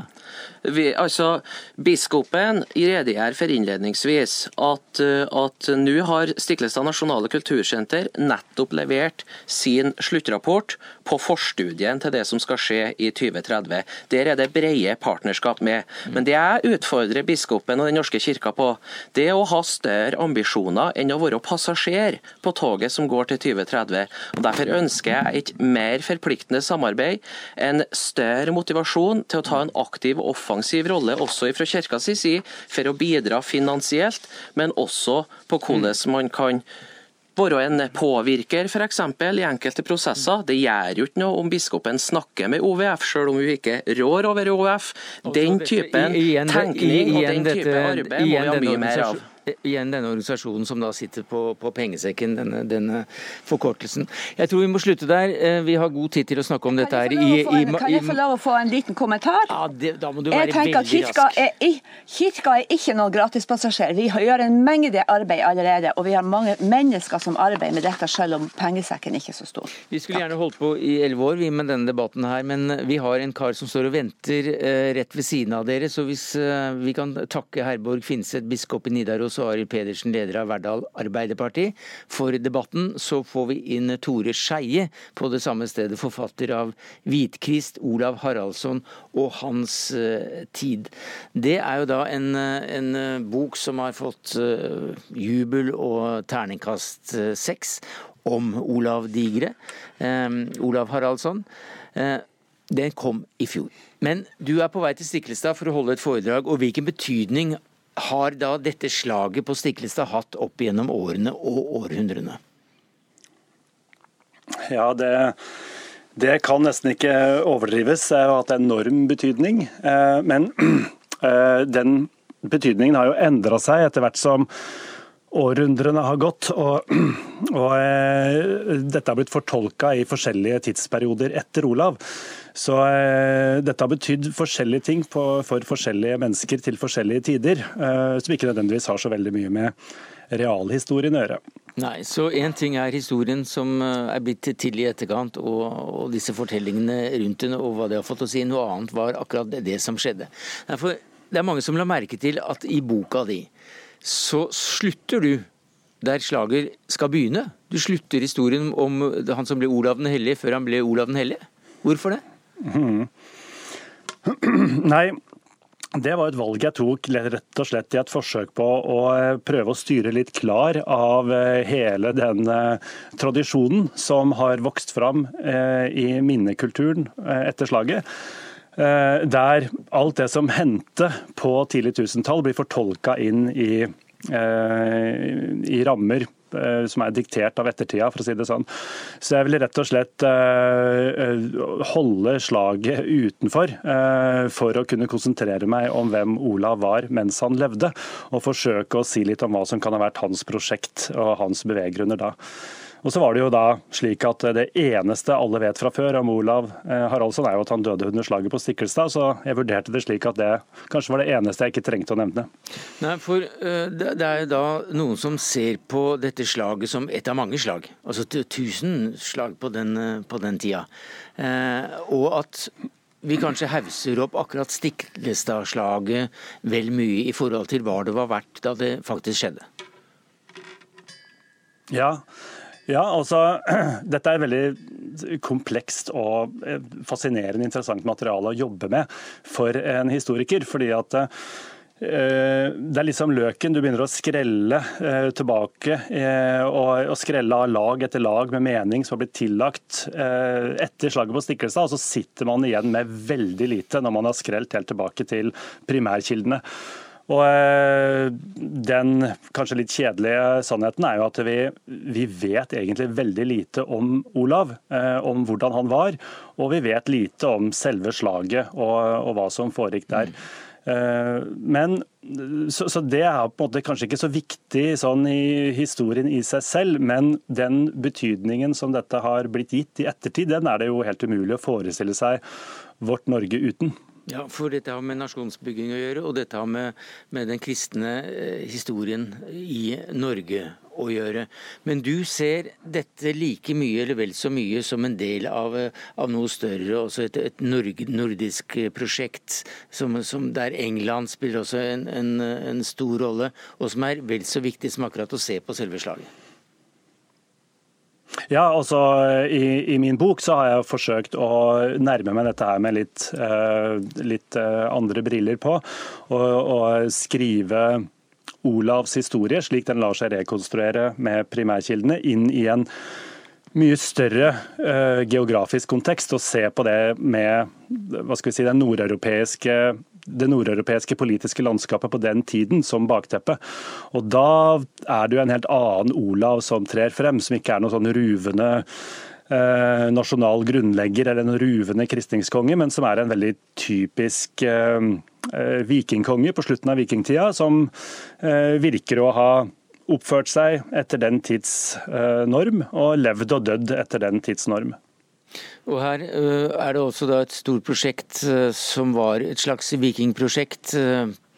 Vi, altså, Biskopen redegjør for innledningsvis at, eh, at nå har Stiklestad nasjonale kultursenter nettopp levert sin sluttrapport på forstudien til det som skal skje i 2030. Der er det brede partnerskap med. Men det jeg utfordrer biskopen og Den norske kirka på, det er å ha større ambisjoner enn å være passasjer på toget som går til 2030. Og Derfor ønsker jeg et mer forpliktende samarbeid, en større motivasjon til å ta en aktiv og offensiv rolle også fra kirkas side for å bidra finansielt, men også på hvordan man kan være en påvirker f.eks. i enkelte prosesser. Det gjør jo ikke noe om biskopen snakker med OVF, selv om hun ikke rår over OVF. Den typen tenkning og den type arbeid må vi ha mye mer av igjen denne organisasjonen som da sitter på, på pengesekken, denne, denne, forkortelsen. Jeg tror vi må slutte der. Eh, vi har god tid til å snakke om dette her. I, i, kan jeg få lov å få en liten kommentar? Ja, det, Da må du være veldig rask. Kirka er, kirka er ikke noen gratispassasjer. Vi gjør en mengde arbeid allerede, og vi har mange mennesker som arbeider med dette, selv om pengesekken ikke er så stor. Vi skulle gjerne holdt på i elleve år vi med denne debatten her, men vi har en kar som står og venter eh, rett ved siden av dere. Så hvis eh, vi kan takke Herborg Finseth, biskop i Nidaros og Arild Pedersen, leder av Verdal Arbeiderparti, for debatten. Så får vi inn Tore Skeie på det samme stedet, forfatter av Hvitkrist, Olav Haraldsson og Hans uh, tid. Det er jo da en, en uh, bok som har fått jubel og terningkast seks om Olav Digre. Olav Haraldsson. Den kom i fjor. Men du er på vei til Stiklestad for å holde et foredrag. og Hvilken betydning har da dette slaget på Stiklestad hatt opp gjennom årene og århundrene? Ja, det, det kan nesten ikke overdrives. Det har hatt enorm betydning. Eh, men eh, den betydningen har jo endra seg etter hvert som århundrene har gått. Og, og eh, dette har blitt fortolka i forskjellige tidsperioder etter Olav. Så eh, dette har betydd forskjellige ting på, for forskjellige mennesker til forskjellige tider, eh, som ikke nødvendigvis har så veldig mye med realhistorien å gjøre. Nei, så Én ting er historien som eh, er blitt til i etterkant, og, og, disse fortellingene rundt den, og hva det har fått å si. Noe annet var akkurat det som skjedde. Derfor, det er mange som la merke til at i boka di så slutter du der slager skal begynne. Du slutter historien om han som ble Olav den hellige før han ble Olav den hellige. Hvorfor det? Mm. Nei, det var et valg jeg tok rett og slett i et forsøk på å eh, prøve å styre litt klar av eh, hele den eh, tradisjonen som har vokst fram i minnekulturen etter slaget. Der alt det som hendte på tidlig tusentall blir fortolka inn i, i rammer som er diktert av ettertida, for å si det sånn. Så jeg vil rett og slett eh, eh, holde slaget utenfor for å kunne konsentrere meg om hvem Olav var mens han levde, og forsøke å si litt om hva som kan ha vært hans prosjekt og hans beveggrunner da. Og så var Det jo da slik at det eneste alle vet fra før om Olav eh, Haraldsson, er jo at han døde under slaget på Stiklestad. Så jeg vurderte det slik at det kanskje var det eneste jeg ikke trengte å nevne. Nei, for uh, Det er jo da noen som ser på dette slaget som et av mange slag. Altså tusen slag på den, på den tida. Og at vi kanskje hauser opp akkurat Stiklestad-slaget vel mye i forhold til hva det var verdt da det faktisk skjedde. Ja, ja, altså, Dette er veldig komplekst og eh, fascinerende interessant materiale å jobbe med for en historiker. fordi at eh, det er liksom løken. Du begynner å skrelle eh, tilbake og, skrelle av lag etter lag med mening som har blitt tillagt etter slaget på Stiklestad. Og så sitter man igjen med veldig lite når man har skrelt helt tilbake til primærkildene. Og eh, Den kanskje litt kjedelige sannheten er jo at vi, vi vet egentlig veldig lite om Olav, eh, om hvordan han var. Og vi vet lite om selve slaget og, og hva som foregikk der. Mm. Men så, så, Det er på en måte kanskje ikke så viktig sånn i historien i seg selv, men den betydningen som dette har blitt gitt i ettertid, den er det jo helt umulig å forestille seg vårt Norge uten. Ja, for dette har med nasjonsbygging å gjøre, og dette har med, med den kristne eh, historien i Norge å gjøre. Men du ser dette like mye eller vel så mye som en del av, eh, av noe større, også et, et nordisk prosjekt som, som der England spiller også en, en, en stor rolle, og som er vel så viktig som akkurat å se på selve slaget. Ja, altså i, i, min bok så har jeg forsøkt å nærme meg dette her med litt, uh, litt uh, andre briller på. Og, og, skrive Olavs historie, slik den lar seg rekonstruere med primærkildene, inn i en mye større uh, geografisk kontekst, og se på det med hva skal vi si, den nordeuropeiske det nordeuropeiske politiske landskapet på den tiden som bakteppe. Og da er det jo en helt annen Olav som trer frem, som ikke er noe sånn ruvende eh, nasjonal grunnlegger eller en ruvende kristningskonge, men som er en veldig typisk eh, eh vikingkonge på slutten av vikingtida, som eh, virker å ha oppført seg etter den tids eh, norm, og levd og dødd etter den tids norm. Og Her eh, er det også et stort prosjekt eh, som var et slags vikingprosjekt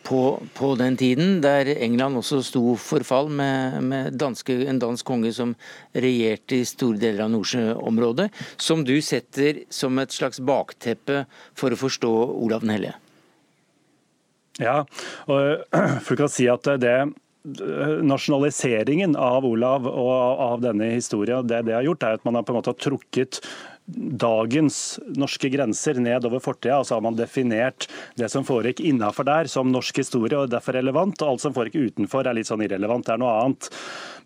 på, på, den tiden, der England også sto for fall med, med danske, en dansk konge som regjerte i store deler av Nordsjøområdet, som du setter som et slags bakteppe for å forstå Olav den hellige. Ja, og for å si at det nasjonaliseringen av Olav og av denne historien, det det har gjort, er at man har på en måte trukket dagens norske grenser ned over fortida. Og så har man definert det som foregikk innafor der som norsk historie og derfor relevant. Og alt som foregikk utenfor er litt sånn irrelevant, det er noe annet.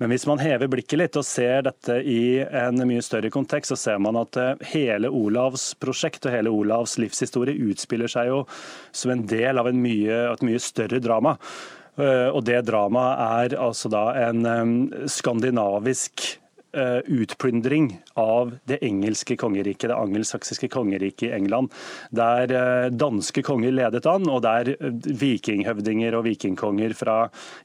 Men hvis man hever blikket litt og ser dette i en mye større kontekst, så ser man at eh, hele Olavs prosjekt og hele Olavs livshistorie utspiller seg jo som en del av en mye, et mye større drama. Eh, og det dramaet er altså da en skandinavisk eh, utplyndring av det engelske kongeriket, det angelsaksiske kongeriket i England. Der eh, danske konger ledet an, og der vikinghøvdinger og vikingkonger fra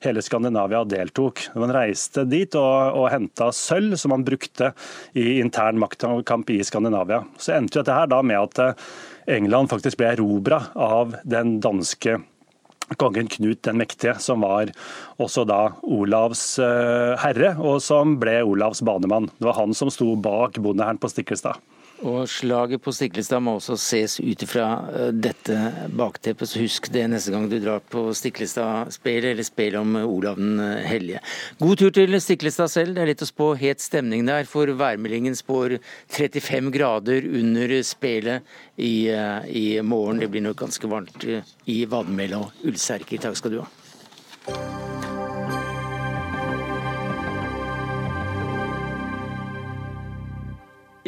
hele Skandinavia deltok. Man reiste dit og, og henta sølv som man brukte i intern maktkamp i Skandinavia. Så endte dette her da med at England faktisk ble erobra av den danske kongen Knut den mektige, som var også da Olavs eh, herre, og som ble Olavs banemann. Det var han som sto bak bondehæren på Stiklestad. Og slaget på Stiklestad må også ses ut ifra eh, dette bakteppet, så husk det neste gang du drar på Stiklestad-spelet, eller spel om Olav den hellige. God tur til Stiklestad selv, det er litt å spå het stemning der, for værmeldingen spår 35 grader under spelet i, eh, i morgen. Det blir nok ganske varmt eh, i Vadmel og Ulserker. Takk skal du ha.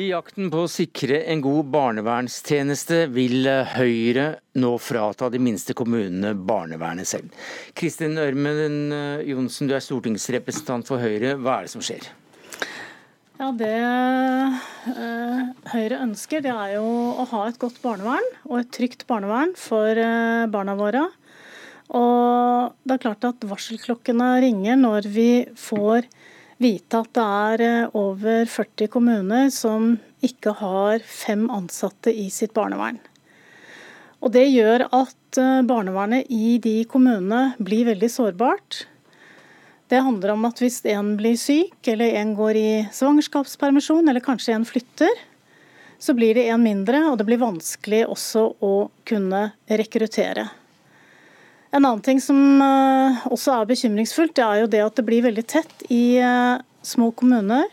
I jakten på å sikre en god barnevernstjeneste vil Høyre nå frata de minste kommunene barnevernet selv. Kristin Ørmen Johnsen, du er stortingsrepresentant for Høyre. Hva er det som skjer? Ja, Det uh, Høyre ønsker, det er jo å ha et godt barnevern og et trygt barnevern for barna våre. Og det er klart at varselklokkene ringer når vi får vite at det er eh, over 40 kommuner som ikke har fem ansatte i sitt barnevern. Og Det gjør at eh, barnevernet i de kommunene blir veldig sårbart. Det handler om at hvis en blir syk, eller en går i svangerskapspermisjon, eller kanskje en flytter, så blir det en mindre, og det blir vanskelig også å kunne rekruttere. En annen ting som eh, også er bekymringsfullt, det er jo det at det blir veldig tett i eh, små kommuner.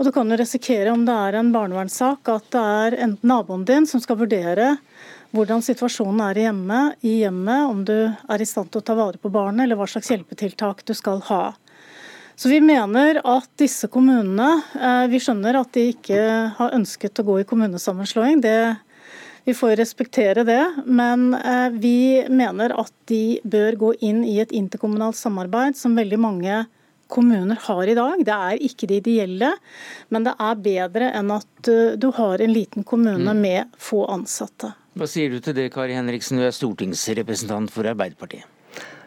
Og du kan jo risikere, om det er en barnevernssak, at det er enten naboen din som skal vurdere hvordan situasjonen er i hjemmet, i hjemmet, om du er i stand til å ta vare på barnet, eller hva slags hjelpetiltak du skal ha. Så Vi mener at disse kommunene eh, Vi skjønner at de ikke har ønsket å gå i kommunesammenslåing. Det vi får respektere det, men eh, vi mener at de bør gå inn i et interkommunalt samarbeid, som veldig mange kommuner har i dag. Det er ikke det ideelle, men det er bedre enn at eh, du har en liten kommune mm. med få ansatte. Hva sier du til det, Kari Henriksen, du er stortingsrepresentant for Arbeiderpartiet?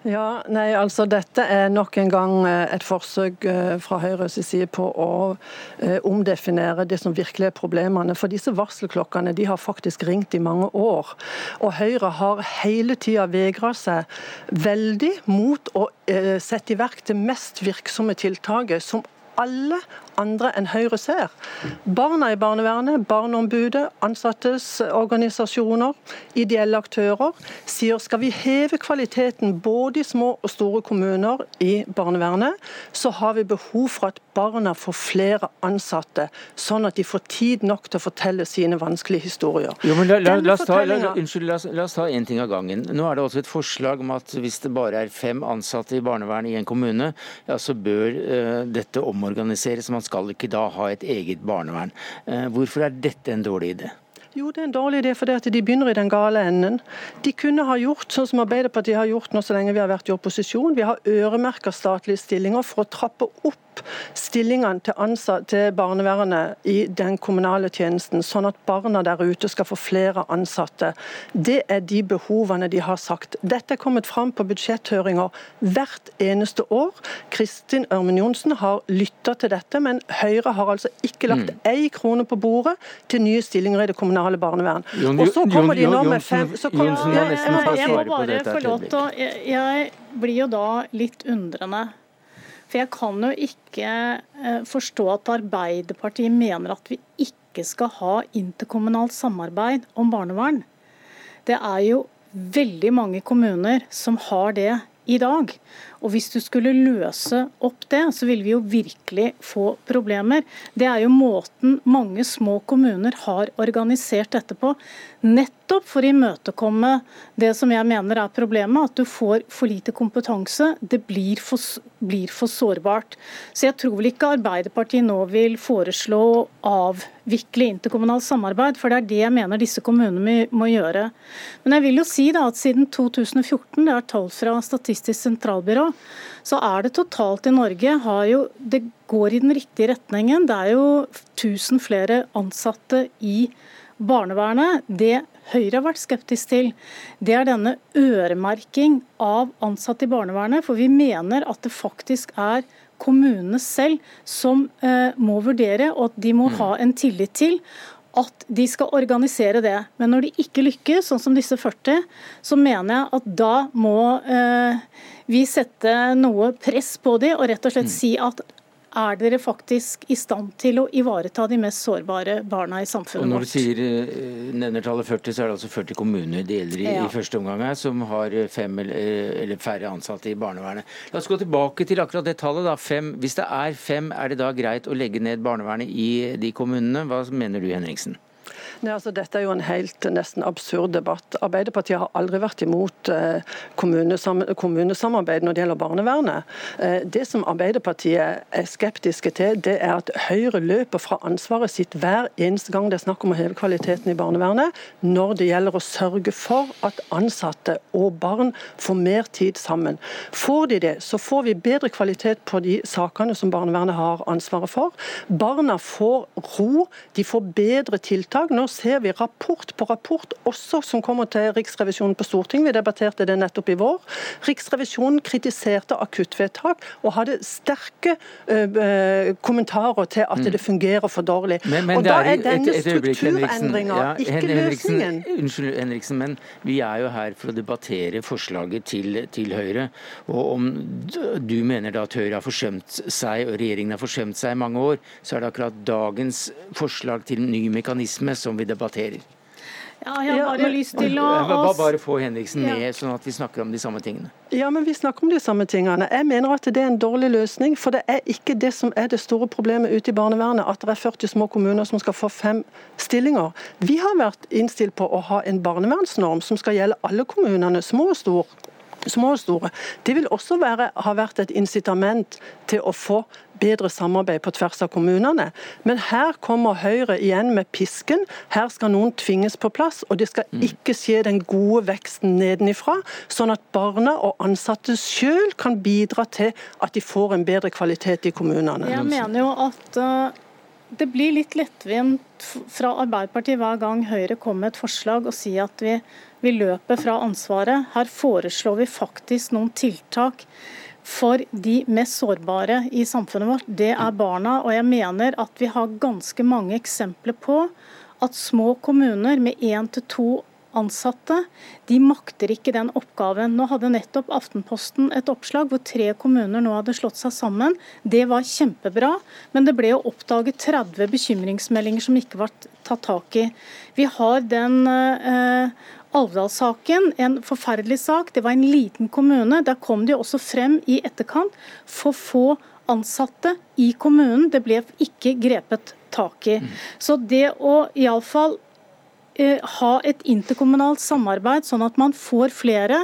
Ja, nei, altså Dette er nok en gang eh, et forsøk eh, fra Høyres side på å eh, omdefinere det som virkelig er problemene. For disse varselklokkene de har faktisk ringt i mange år. Og Høyre har hele tida vegra seg veldig mot å sette i verk det mest virksomme tiltaket som alle andre enn Høyre ser. Barna i barnevernet, Barneombudet, ansattes organisasjoner, ideelle aktører sier skal vi heve kvaliteten både i små og store kommuner i barnevernet, så har vi behov for at barna får flere ansatte, sånn at de får tid nok til å fortelle sine vanskelige historier. Jo, men la, la, la, oss ta, unnskyld, la, oss ta én ting av gangen. Nå er det også et forslag om at hvis det bare er fem ansatte i barnevernet i en kommune, ja, så bør uh, dette omorganiseres. Man skal ikke da ha et eget barnevern. Uh, hvorfor er dette en dårlig idé? Jo, det er en dårlig idé, fordi at de begynner i den gale enden. De kunne ha gjort sånn som Arbeiderpartiet har gjort nå så lenge vi har vært i opposisjon. Vi har øremerka statlige stillinger for å trappe opp stillingene til, ansatt, til barnevernet i den kommunale tjenesten, sånn at barna der ute skal få flere ansatte. Det er de behovene de har sagt. Dette er kommet fram på budsjetthøringer hvert eneste år. Kristin Ørmen Johnsen har lytta til dette, men Høyre har altså ikke lagt mm. ei krone på bordet til nye stillinger i det kommunale barnevern. Og så kommer de nå med fem så kommer, jeg, jeg, må bare få lov til å Jeg blir jo da litt undrende. For jeg kan jo ikke eh, forstå at Arbeiderpartiet mener at vi ikke skal ha interkommunalt samarbeid om barnevern. Det er jo veldig mange kommuner som har det i dag. Og hvis du skulle løse opp det, så ville vi jo virkelig få problemer. Det er jo måten mange små kommuner har organisert dette på. Nettopp for å imøtekomme det som jeg mener er problemet, at du får for lite kompetanse. Det blir for, blir for sårbart. Så jeg tror vel ikke Arbeiderpartiet nå vil foreslå å avvikle interkommunalt samarbeid, for det er det jeg mener disse kommunene må gjøre. Men jeg vil jo si da at siden 2014, det er tall fra Statistisk sentralbyrå, så er det totalt i Norge jo, Det går i den riktige retningen. Det er jo 1000 flere ansatte i barnevernet. Det Høyre har vært skeptisk til, det er denne øremerking av ansatte i barnevernet. For vi mener at det faktisk er kommunene selv som eh, må vurdere, og at de må mm. ha en tillit til at de skal organisere det. Men når de ikke lykkes, sånn som disse 40, så mener jeg at da må eh, vi sette noe press på dem og rett og slett mm. si at er dere faktisk i stand til å ivareta de mest sårbare barna i samfunnet vårt? Når du sier, eh, nevner tallet 40, så er det altså 40 kommuner det gjelder i, ja. i første omgang her, som har fem eller, eller, færre ansatte i barnevernet. La oss gå tilbake til akkurat det tallet. da, fem. Hvis det er fem, er det da greit å legge ned barnevernet i de kommunene? Hva mener du, Henriksen? Nei, altså Dette er jo en helt nesten absurd debatt. Arbeiderpartiet har aldri vært imot eh, kommunesam kommunesamarbeid når det gjelder barnevernet. Eh, det som Arbeiderpartiet er skeptiske til, det er at Høyre løper fra ansvaret sitt hver eneste gang det er snakk om å heve kvaliteten i barnevernet, når det gjelder å sørge for at ansatte og barn får mer tid sammen. Får de det, så får vi bedre kvalitet på de sakene som barnevernet har ansvaret for. Barna får ro, de får bedre tiltak. Nå ser vi rapport på rapport, også som kommer til Riksrevisjonen på Stortinget. Vi debatterte det nettopp i vår. Riksrevisjonen kritiserte akuttvedtak og hadde sterke øh, kommentarer til at mm. det fungerer for dårlig. Men, men og Da er denne strukturendringa ja, ikke Henriksen, løsningen. Unnskyld, Henriksen, men vi er jo her for å debattere forslaget til, til Høyre. Og om du mener da at Høyre har forsømt seg, og regjeringen har forsømt seg i mange år, så er det akkurat dagens forslag til ny mekanisme som vi debatterer. Ja, jeg har bare ja, lyst til å... Bare, bare få Henriksen med, ja. sånn at vi snakker om de samme tingene. Ja, men vi snakker om de samme tingene. Jeg mener at det er en dårlig løsning. For det er ikke det som er det store problemet ute i barnevernet, at det er 40 små kommuner som skal få fem stillinger. Vi har vært innstilt på å ha en barnevernsnorm som skal gjelde alle kommunene, små og store små og store. Det vil også være, ha vært et incitament til å få bedre samarbeid på tvers av kommunene. Men her kommer Høyre igjen med pisken. Her skal noen tvinges på plass, og det skal mm. ikke skje den gode veksten nedenifra, sånn at barna og ansatte selv kan bidra til at de får en bedre kvalitet i kommunene. Jeg mener jo at uh, det blir litt lettvint fra Arbeiderpartiet hver gang Høyre kommer med et forslag og sier at vi, vi løper fra ansvaret. Her foreslår vi faktisk noen tiltak for de mest sårbare i samfunnet vårt, det er barna. Og jeg mener at vi har ganske mange eksempler på at små kommuner med én til to ansatte, de makter ikke den oppgaven. Nå hadde nettopp Aftenposten et oppslag hvor tre kommuner nå hadde slått seg sammen. Det var kjempebra, men det ble jo oppdaget 30 bekymringsmeldinger som ikke var tatt tak i. Vi har den eh, Alvdal-saken, en forferdelig sak. Det var en liten kommune. Der kom det også frem i etterkant for få ansatte i kommunen. Det ble ikke grepet tak i. Så det å iallfall ha et interkommunalt samarbeid, sånn at man får flere.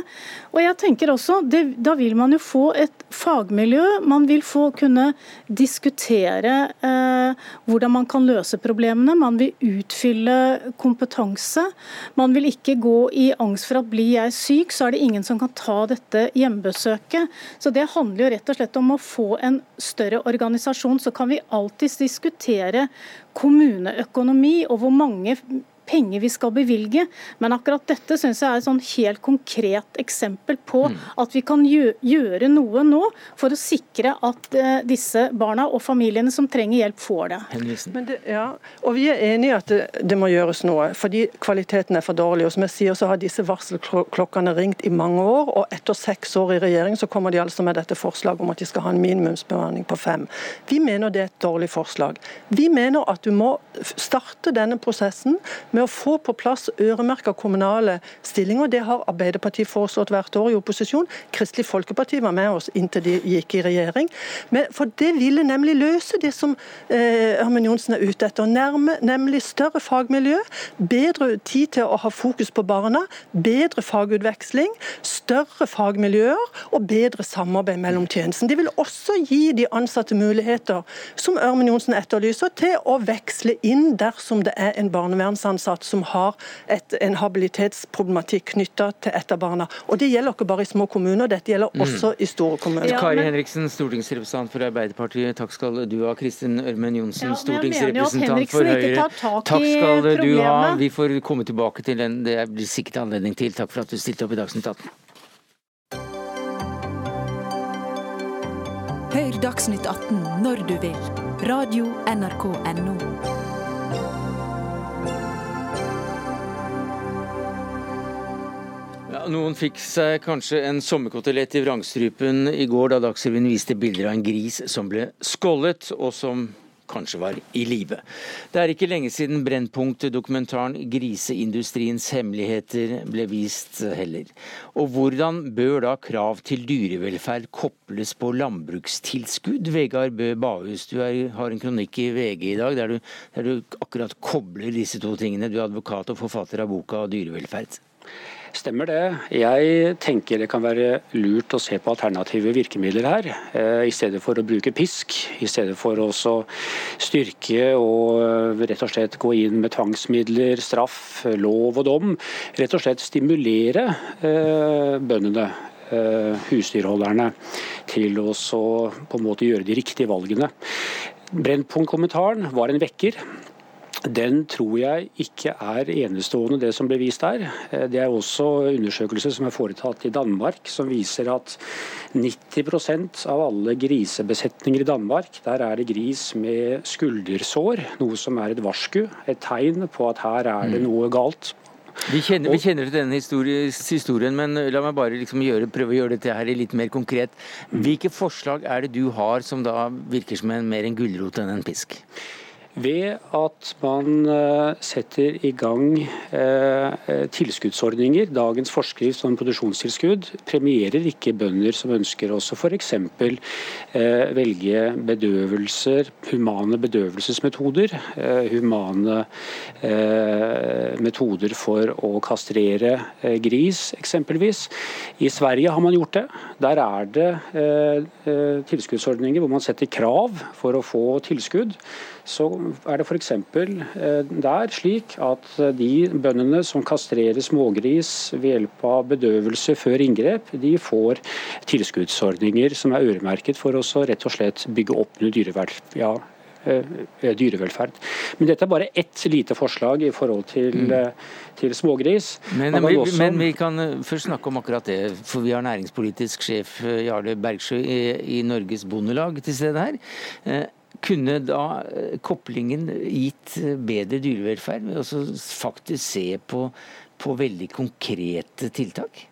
Og jeg tenker også, det, Da vil man jo få et fagmiljø. Man vil få kunne diskutere eh, hvordan man kan løse problemene. Man vil utfylle kompetanse. Man vil ikke gå i angst for at blir jeg syk, så er det ingen som kan ta dette hjemmebesøket. Så Det handler jo rett og slett om å få en større organisasjon. Så kan vi alltids diskutere kommuneøkonomi og hvor mange penger vi skal bevilge. Men akkurat dette synes jeg er et sånn helt konkret eksempel på mm. at vi kan gjøre noe nå for å sikre at uh, disse barna og familiene som trenger hjelp, får det. det ja, og Vi er enige i at det, det, må gjøres noe, fordi kvaliteten er for dårlig. og som jeg sier, så har disse varselklokkene ringt i mange år, og etter seks år i regjering så kommer de altså med dette forslaget om at de skal ha en minimumsbemanning på fem. Vi mener det er et dårlig forslag. Vi mener at du må starte denne prosessen med med å få på plass øremerka kommunale stillinger. Det har Arbeiderpartiet foreslått hvert år i opposisjon. Kristelig Folkeparti var med oss inntil de gikk i regjering. Men, for det ville nemlig løse det som eh, Ørmen Johnsen er ute etter. Nærme, nemlig større fagmiljø, bedre tid til å ha fokus på barna, bedre fagutveksling, større fagmiljøer og bedre samarbeid mellom tjenesten. Det vil også gi de ansatte muligheter, som Ørmen Johnsen etterlyser, til å veksle inn dersom det er en barnevernsansatt ansatt som har et, en habilitetsproblematikk knytta til et av barna. Og Det gjelder ikke bare i små kommuner, dette gjelder mm. også i store kommuner. Ja, Kari Henriksen, stortingsrepresentant for Arbeiderpartiet. Takk skal du ha. Kristin Ørmen Johnsen, ja, stortingsrepresentant for Høyre. Takk skal du ha. Vi får komme tilbake til den. Det blir sikkert anledning til. Takk for at du stilte opp i Dagsnytt 18. Hør Dagsnytt 18 når du vil. Radio NRK Radio.nrk.no. noen fikk seg kanskje en sommerkotelett i vrangstrupen i går da Dagsrevyen viste bilder av en gris som ble skållet, og som kanskje var i live. Det er ikke lenge siden Brennpunkt-dokumentaren 'Griseindustriens hemmeligheter' ble vist heller. Og hvordan bør da krav til dyrevelferd kobles på landbrukstilskudd? Vegard Bø Bahus, du er, har en kronikk i VG i dag der du, der du akkurat kobler disse to tingene. Du er advokat og forfatter av boka 'Dyrevelferd'. Stemmer det. Jeg tenker det kan være lurt å se på alternative virkemidler her, eh, i stedet for å bruke pisk. I stedet for å styrke og eh, rett og slett gå inn med tvangsmidler, straff, lov og dom. Rett og slett stimulere eh, bøndene husdyrholderne til å på en måte gjøre de riktige valgene. Brennpunkt-kommentaren var en vekker. Den tror jeg ikke er enestående, det som ble vist der. Eh, det er også undersøkelser som er foretatt i Danmark, som viser at 90% av alle grisebesetninger i Danmark, der er det gris med skuldersår. Noe som er et varsku, et tegn på at her er det mm. noe galt. Vi kjenner, vi kjenner, til denne historien, men la meg bare liksom gjøre, prøve å gjøre dette her litt mer konkret. Hvilke forslag er det du har som da virker som en, mer en gulrot enn en pisk? Ved at man eh, setter i gang eh, eh, tilskuddsordninger. Dagens forskrift om produksjonstilskudd premierer ikke bønder som ønsker også f.eks. velge bedøvelser, humane bedøvelsesmetoder. Humane metoder for å kastrere gris, eksempelvis. I Sverige har man gjort det. Der er det tilskuddsordninger hvor man setter krav for å få tilskudd så er det f.eks. Eh, der slik at de bøndene som kastrerer smågris ved hjelp av bedøvelse før inngrep, de får tilskuddsordninger som er øremerket for å rett og slett bygge opp under dyrevelferd. Ja, eh, dyrevelferd. Men dette er bare ett lite forslag i forhold til, mm. Eh, til smågris. Men, men, også... men, vi kan først snakke om akkurat det, for vi har næringspolitisk sjef Jarle Bergsjø i, i Norges Bondelag til stede her. Kunne da eh, koblingen gitt eh, bedre dyrevelferd ved å faktisk se på, på veldig konkrete tiltak?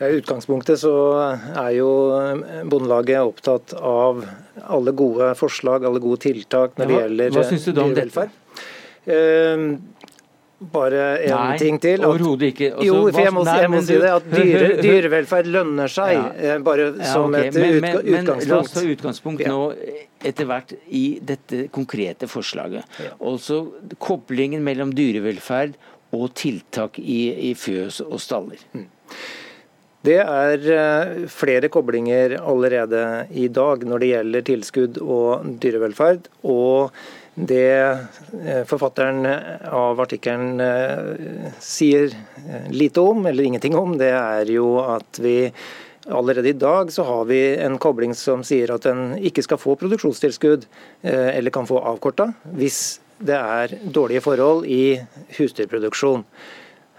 Ja, I utgangspunktet så er jo eh, Bondelaget opptatt av alle gode forslag, alle gode tiltak når det gjelder Hva syns du da om dyrevelferd. Dette? Bare en ting til. overhodet ikke. Også, jo, for jeg må, nei, jeg må men si du- det. At dyre, dyrevelferd lønner seg, Ja. Bare bare Ja, som et men, men, men la oss ta utgangspunkt nå etter hvert i dette konkrete forslaget. Altså koblingen mellom dyrevelferd og tiltak i, i fjøs og staller. Mm. Det er eh, flere koblinger allerede i dag når det gjelder tilskudd og dyrevelferd. Og det eh, forfatteren av artikkelen eh, sier eh, lite om, eller ingenting om, det er jo at vi Allerede i dag så har vi en kobling som sier at en ikke skal få produksjonstilskudd, eh, eller kan få avkorta, hvis det er dårlige forhold i husdyrproduksjon.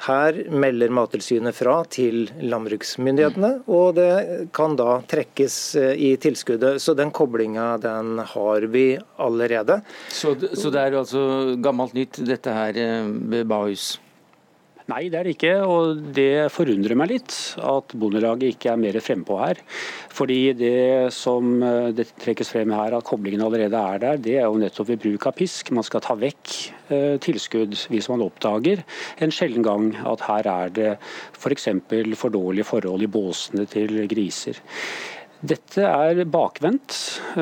Her melder Mattilsynet fra til landbruksmyndighetene, og det kan da trekkes eh, i tilskuddet. Så den koblinga den har vi allerede. Så, så det er altså gammelt nytt, dette her med Bahus? Nei, det er det ikke. Og det forundrer meg litt at Bondelaget ikke er mer frempå her. Fordi det som eh, det trekkes frem her, at koblingen allerede er der, det er jo nettopp ved bruk av pisk. Man skal ta vekk eh, tilskudd hvis man oppdager en sjelden gang at her er det f.eks. For, for dårlige forhold i båsene til griser. Dette er bakvendt.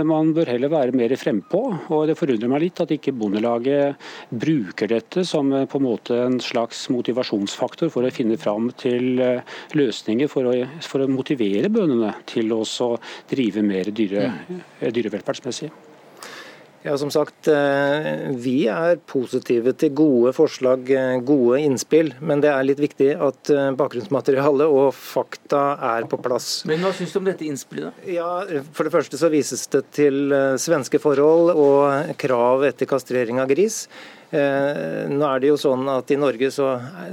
Man bør heller være mer frempå. Og det forundrer meg litt at ikke Bondelaget bruker dette som eh, på en måte en slags motivasjonsfaktor for å finne fram til eh, løsninger for å, for å motivere bøndene til å drive mer dyre, eh, dyrevelferdsmessig. Ja, som sagt, eh, Vi er positive til gode forslag, eh, gode innspill. Men det er litt viktig at bakgrunnsmaterialet og fakta er på plass. Men hva syns du om dette innspillet, da? Ja, For det første så vises det til eh, svenske forhold og krav etter kastrering av gris. Eh, nå er det jo sånn at I Norge så,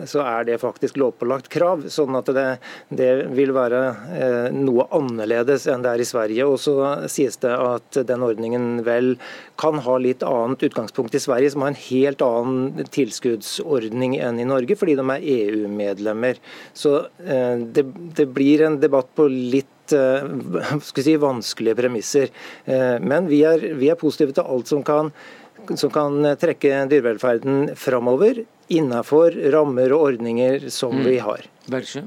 så er det faktisk lovpålagt krav, sånn at det, det vil være eh, noe annerledes enn det er i Sverige. Og så sies det at den ordningen vel kan ha litt annet utgangspunkt i Sverige, som har en helt annen tilskuddsordning enn i Norge, fordi de er EU-medlemmer. Så eh, det, det blir en debatt på litt skal si, vanskelige premisser. Men vi er, vi er positive til alt som kan som kan trekke dyrevelferden framover innenfor rammer og ordninger som Mm. vi har. Bergsjø?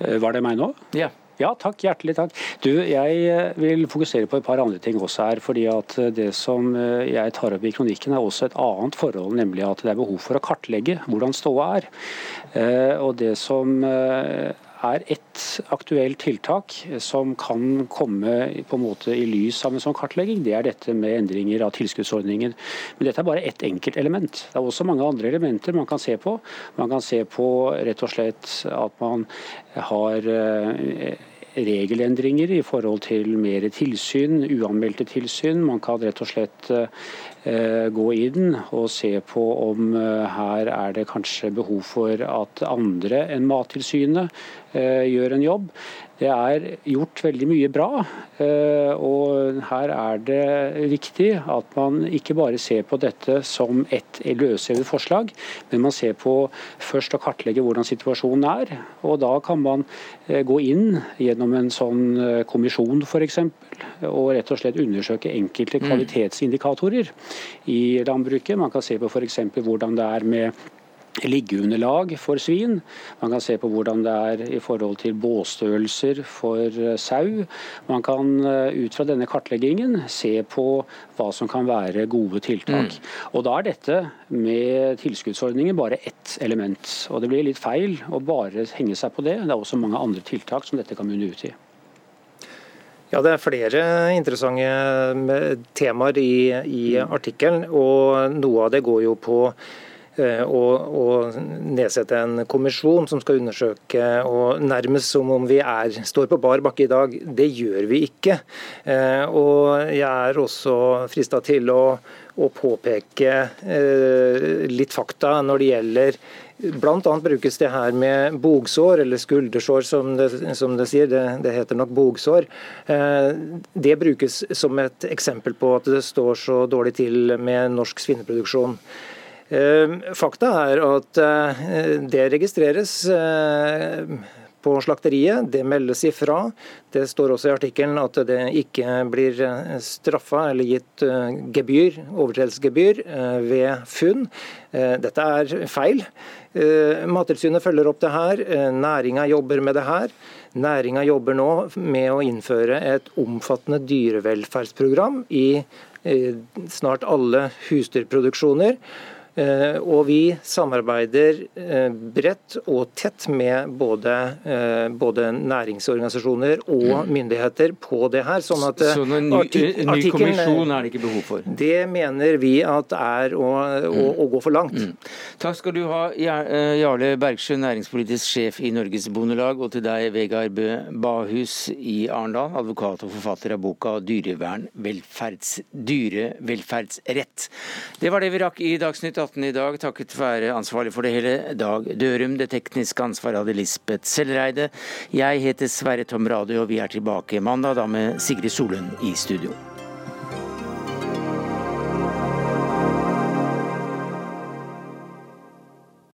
Eh, Var det meg nå? Ja. Ja, takk. Hjertelig takk. Du, jeg eh, vil fokusere på et par andre ting også her. fordi at eh, Det som eh, jeg tar opp i kronikken, er også et annet forhold, nemlig at det er behov for å kartlegge hvordan ståa er. Eh, Og Det som eh, er ett aktuelt tiltak som kan komme på en måte i lys av en sånn kartlegging, det er dette med endringer av tilskuddsordningen. Men dette er bare ett enkelt element. Det er også mange andre elementer man kan se på. Man kan se på rett og slett at man har eh, regelendringer i forhold til mer tilsyn, uanmeldte tilsyn. Man kan rett og slett eh, gå inn og se på om eh, her er det kanskje behov for at andre enn Mattilsynet eh, gjør en jobb. Det er gjort veldig mye bra, eh, og her er det viktig at man ikke bare ser på dette som et løsrevet forslag, men man ser på først å kartlegge hvordan situasjonen er. Og da kan man eh, gå inn gjennom en sånn eh, kommisjon f.eks. og rett og slett undersøke enkelte Mm. kvalitetsindikatorer i landbruket. Man kan se på f.eks. hvordan det er med liggeunderlag for svin. Man kan se på hvordan det er i forhold til båsstørrelser for eh, sau. Man kan eh, ut fra denne kartleggingen se på hva som kan være gode tiltak. Og Da er dette med tilskuddsordningen bare ett element. Og Det blir litt feil å bare henge seg på det. Det er også mange andre tiltak som dette kan munne ut i. Ja, Det er flere interessante eh, temaer i, i artikkelen, og noe av det går jo på eh, å, å nedsette en kommisjon som skal undersøke, og nærmest som om vi er, står på bar bakke i dag. Det gjør vi ikke. Eh, Og jeg er også frista til å, å påpeke eh, litt fakta når det gjelder annet brukes det her med bogsår, eller skuldersår som det, som det sier. Det, det, heter nok bogsår. Eh, det brukes som et eksempel på at det står så dårlig til med norsk svineproduksjon. Eh, fakta er at eh, det registreres på slakteriet. Det meldes ifra. Det står også i artikkelen at det ikke blir straffa eller gitt gebyr, overtredelsesgebyr ved funn. Dette er feil. Mattilsynet følger opp det her. Næringa jobber med det her. Næringa jobber nå med å innføre et omfattende dyrevelferdsprogram i snart alle husdyrproduksjoner. Eh, og vi samarbeider eh, bredt og tett med både, eh, både næringsorganisasjoner og mm. myndigheter på det her. Sånn at Så noen ny, ny kommisjon er det ikke behov for? Det mener vi at er å, å, mm. å gå for langt. Mm. Takk skal du ha, Jarle Bergsjø, næringspolitisk sjef i Norges Bondelag, og til deg, Vegard Bø Bahus i Arendal, advokat og forfatter av boka 'Dyrevern velferds, dyrevelferdsrett'. Det var det vi rakk i Dagsnytt 18 i dag, takket være ansvarlig for det hele, Dag Dørum. Det tekniske ansvaret hadde Lisbeth Sellreide. Jeg heter Sverre Tom Radio, og vi er tilbake mandag da med Sigrid Solund i studio.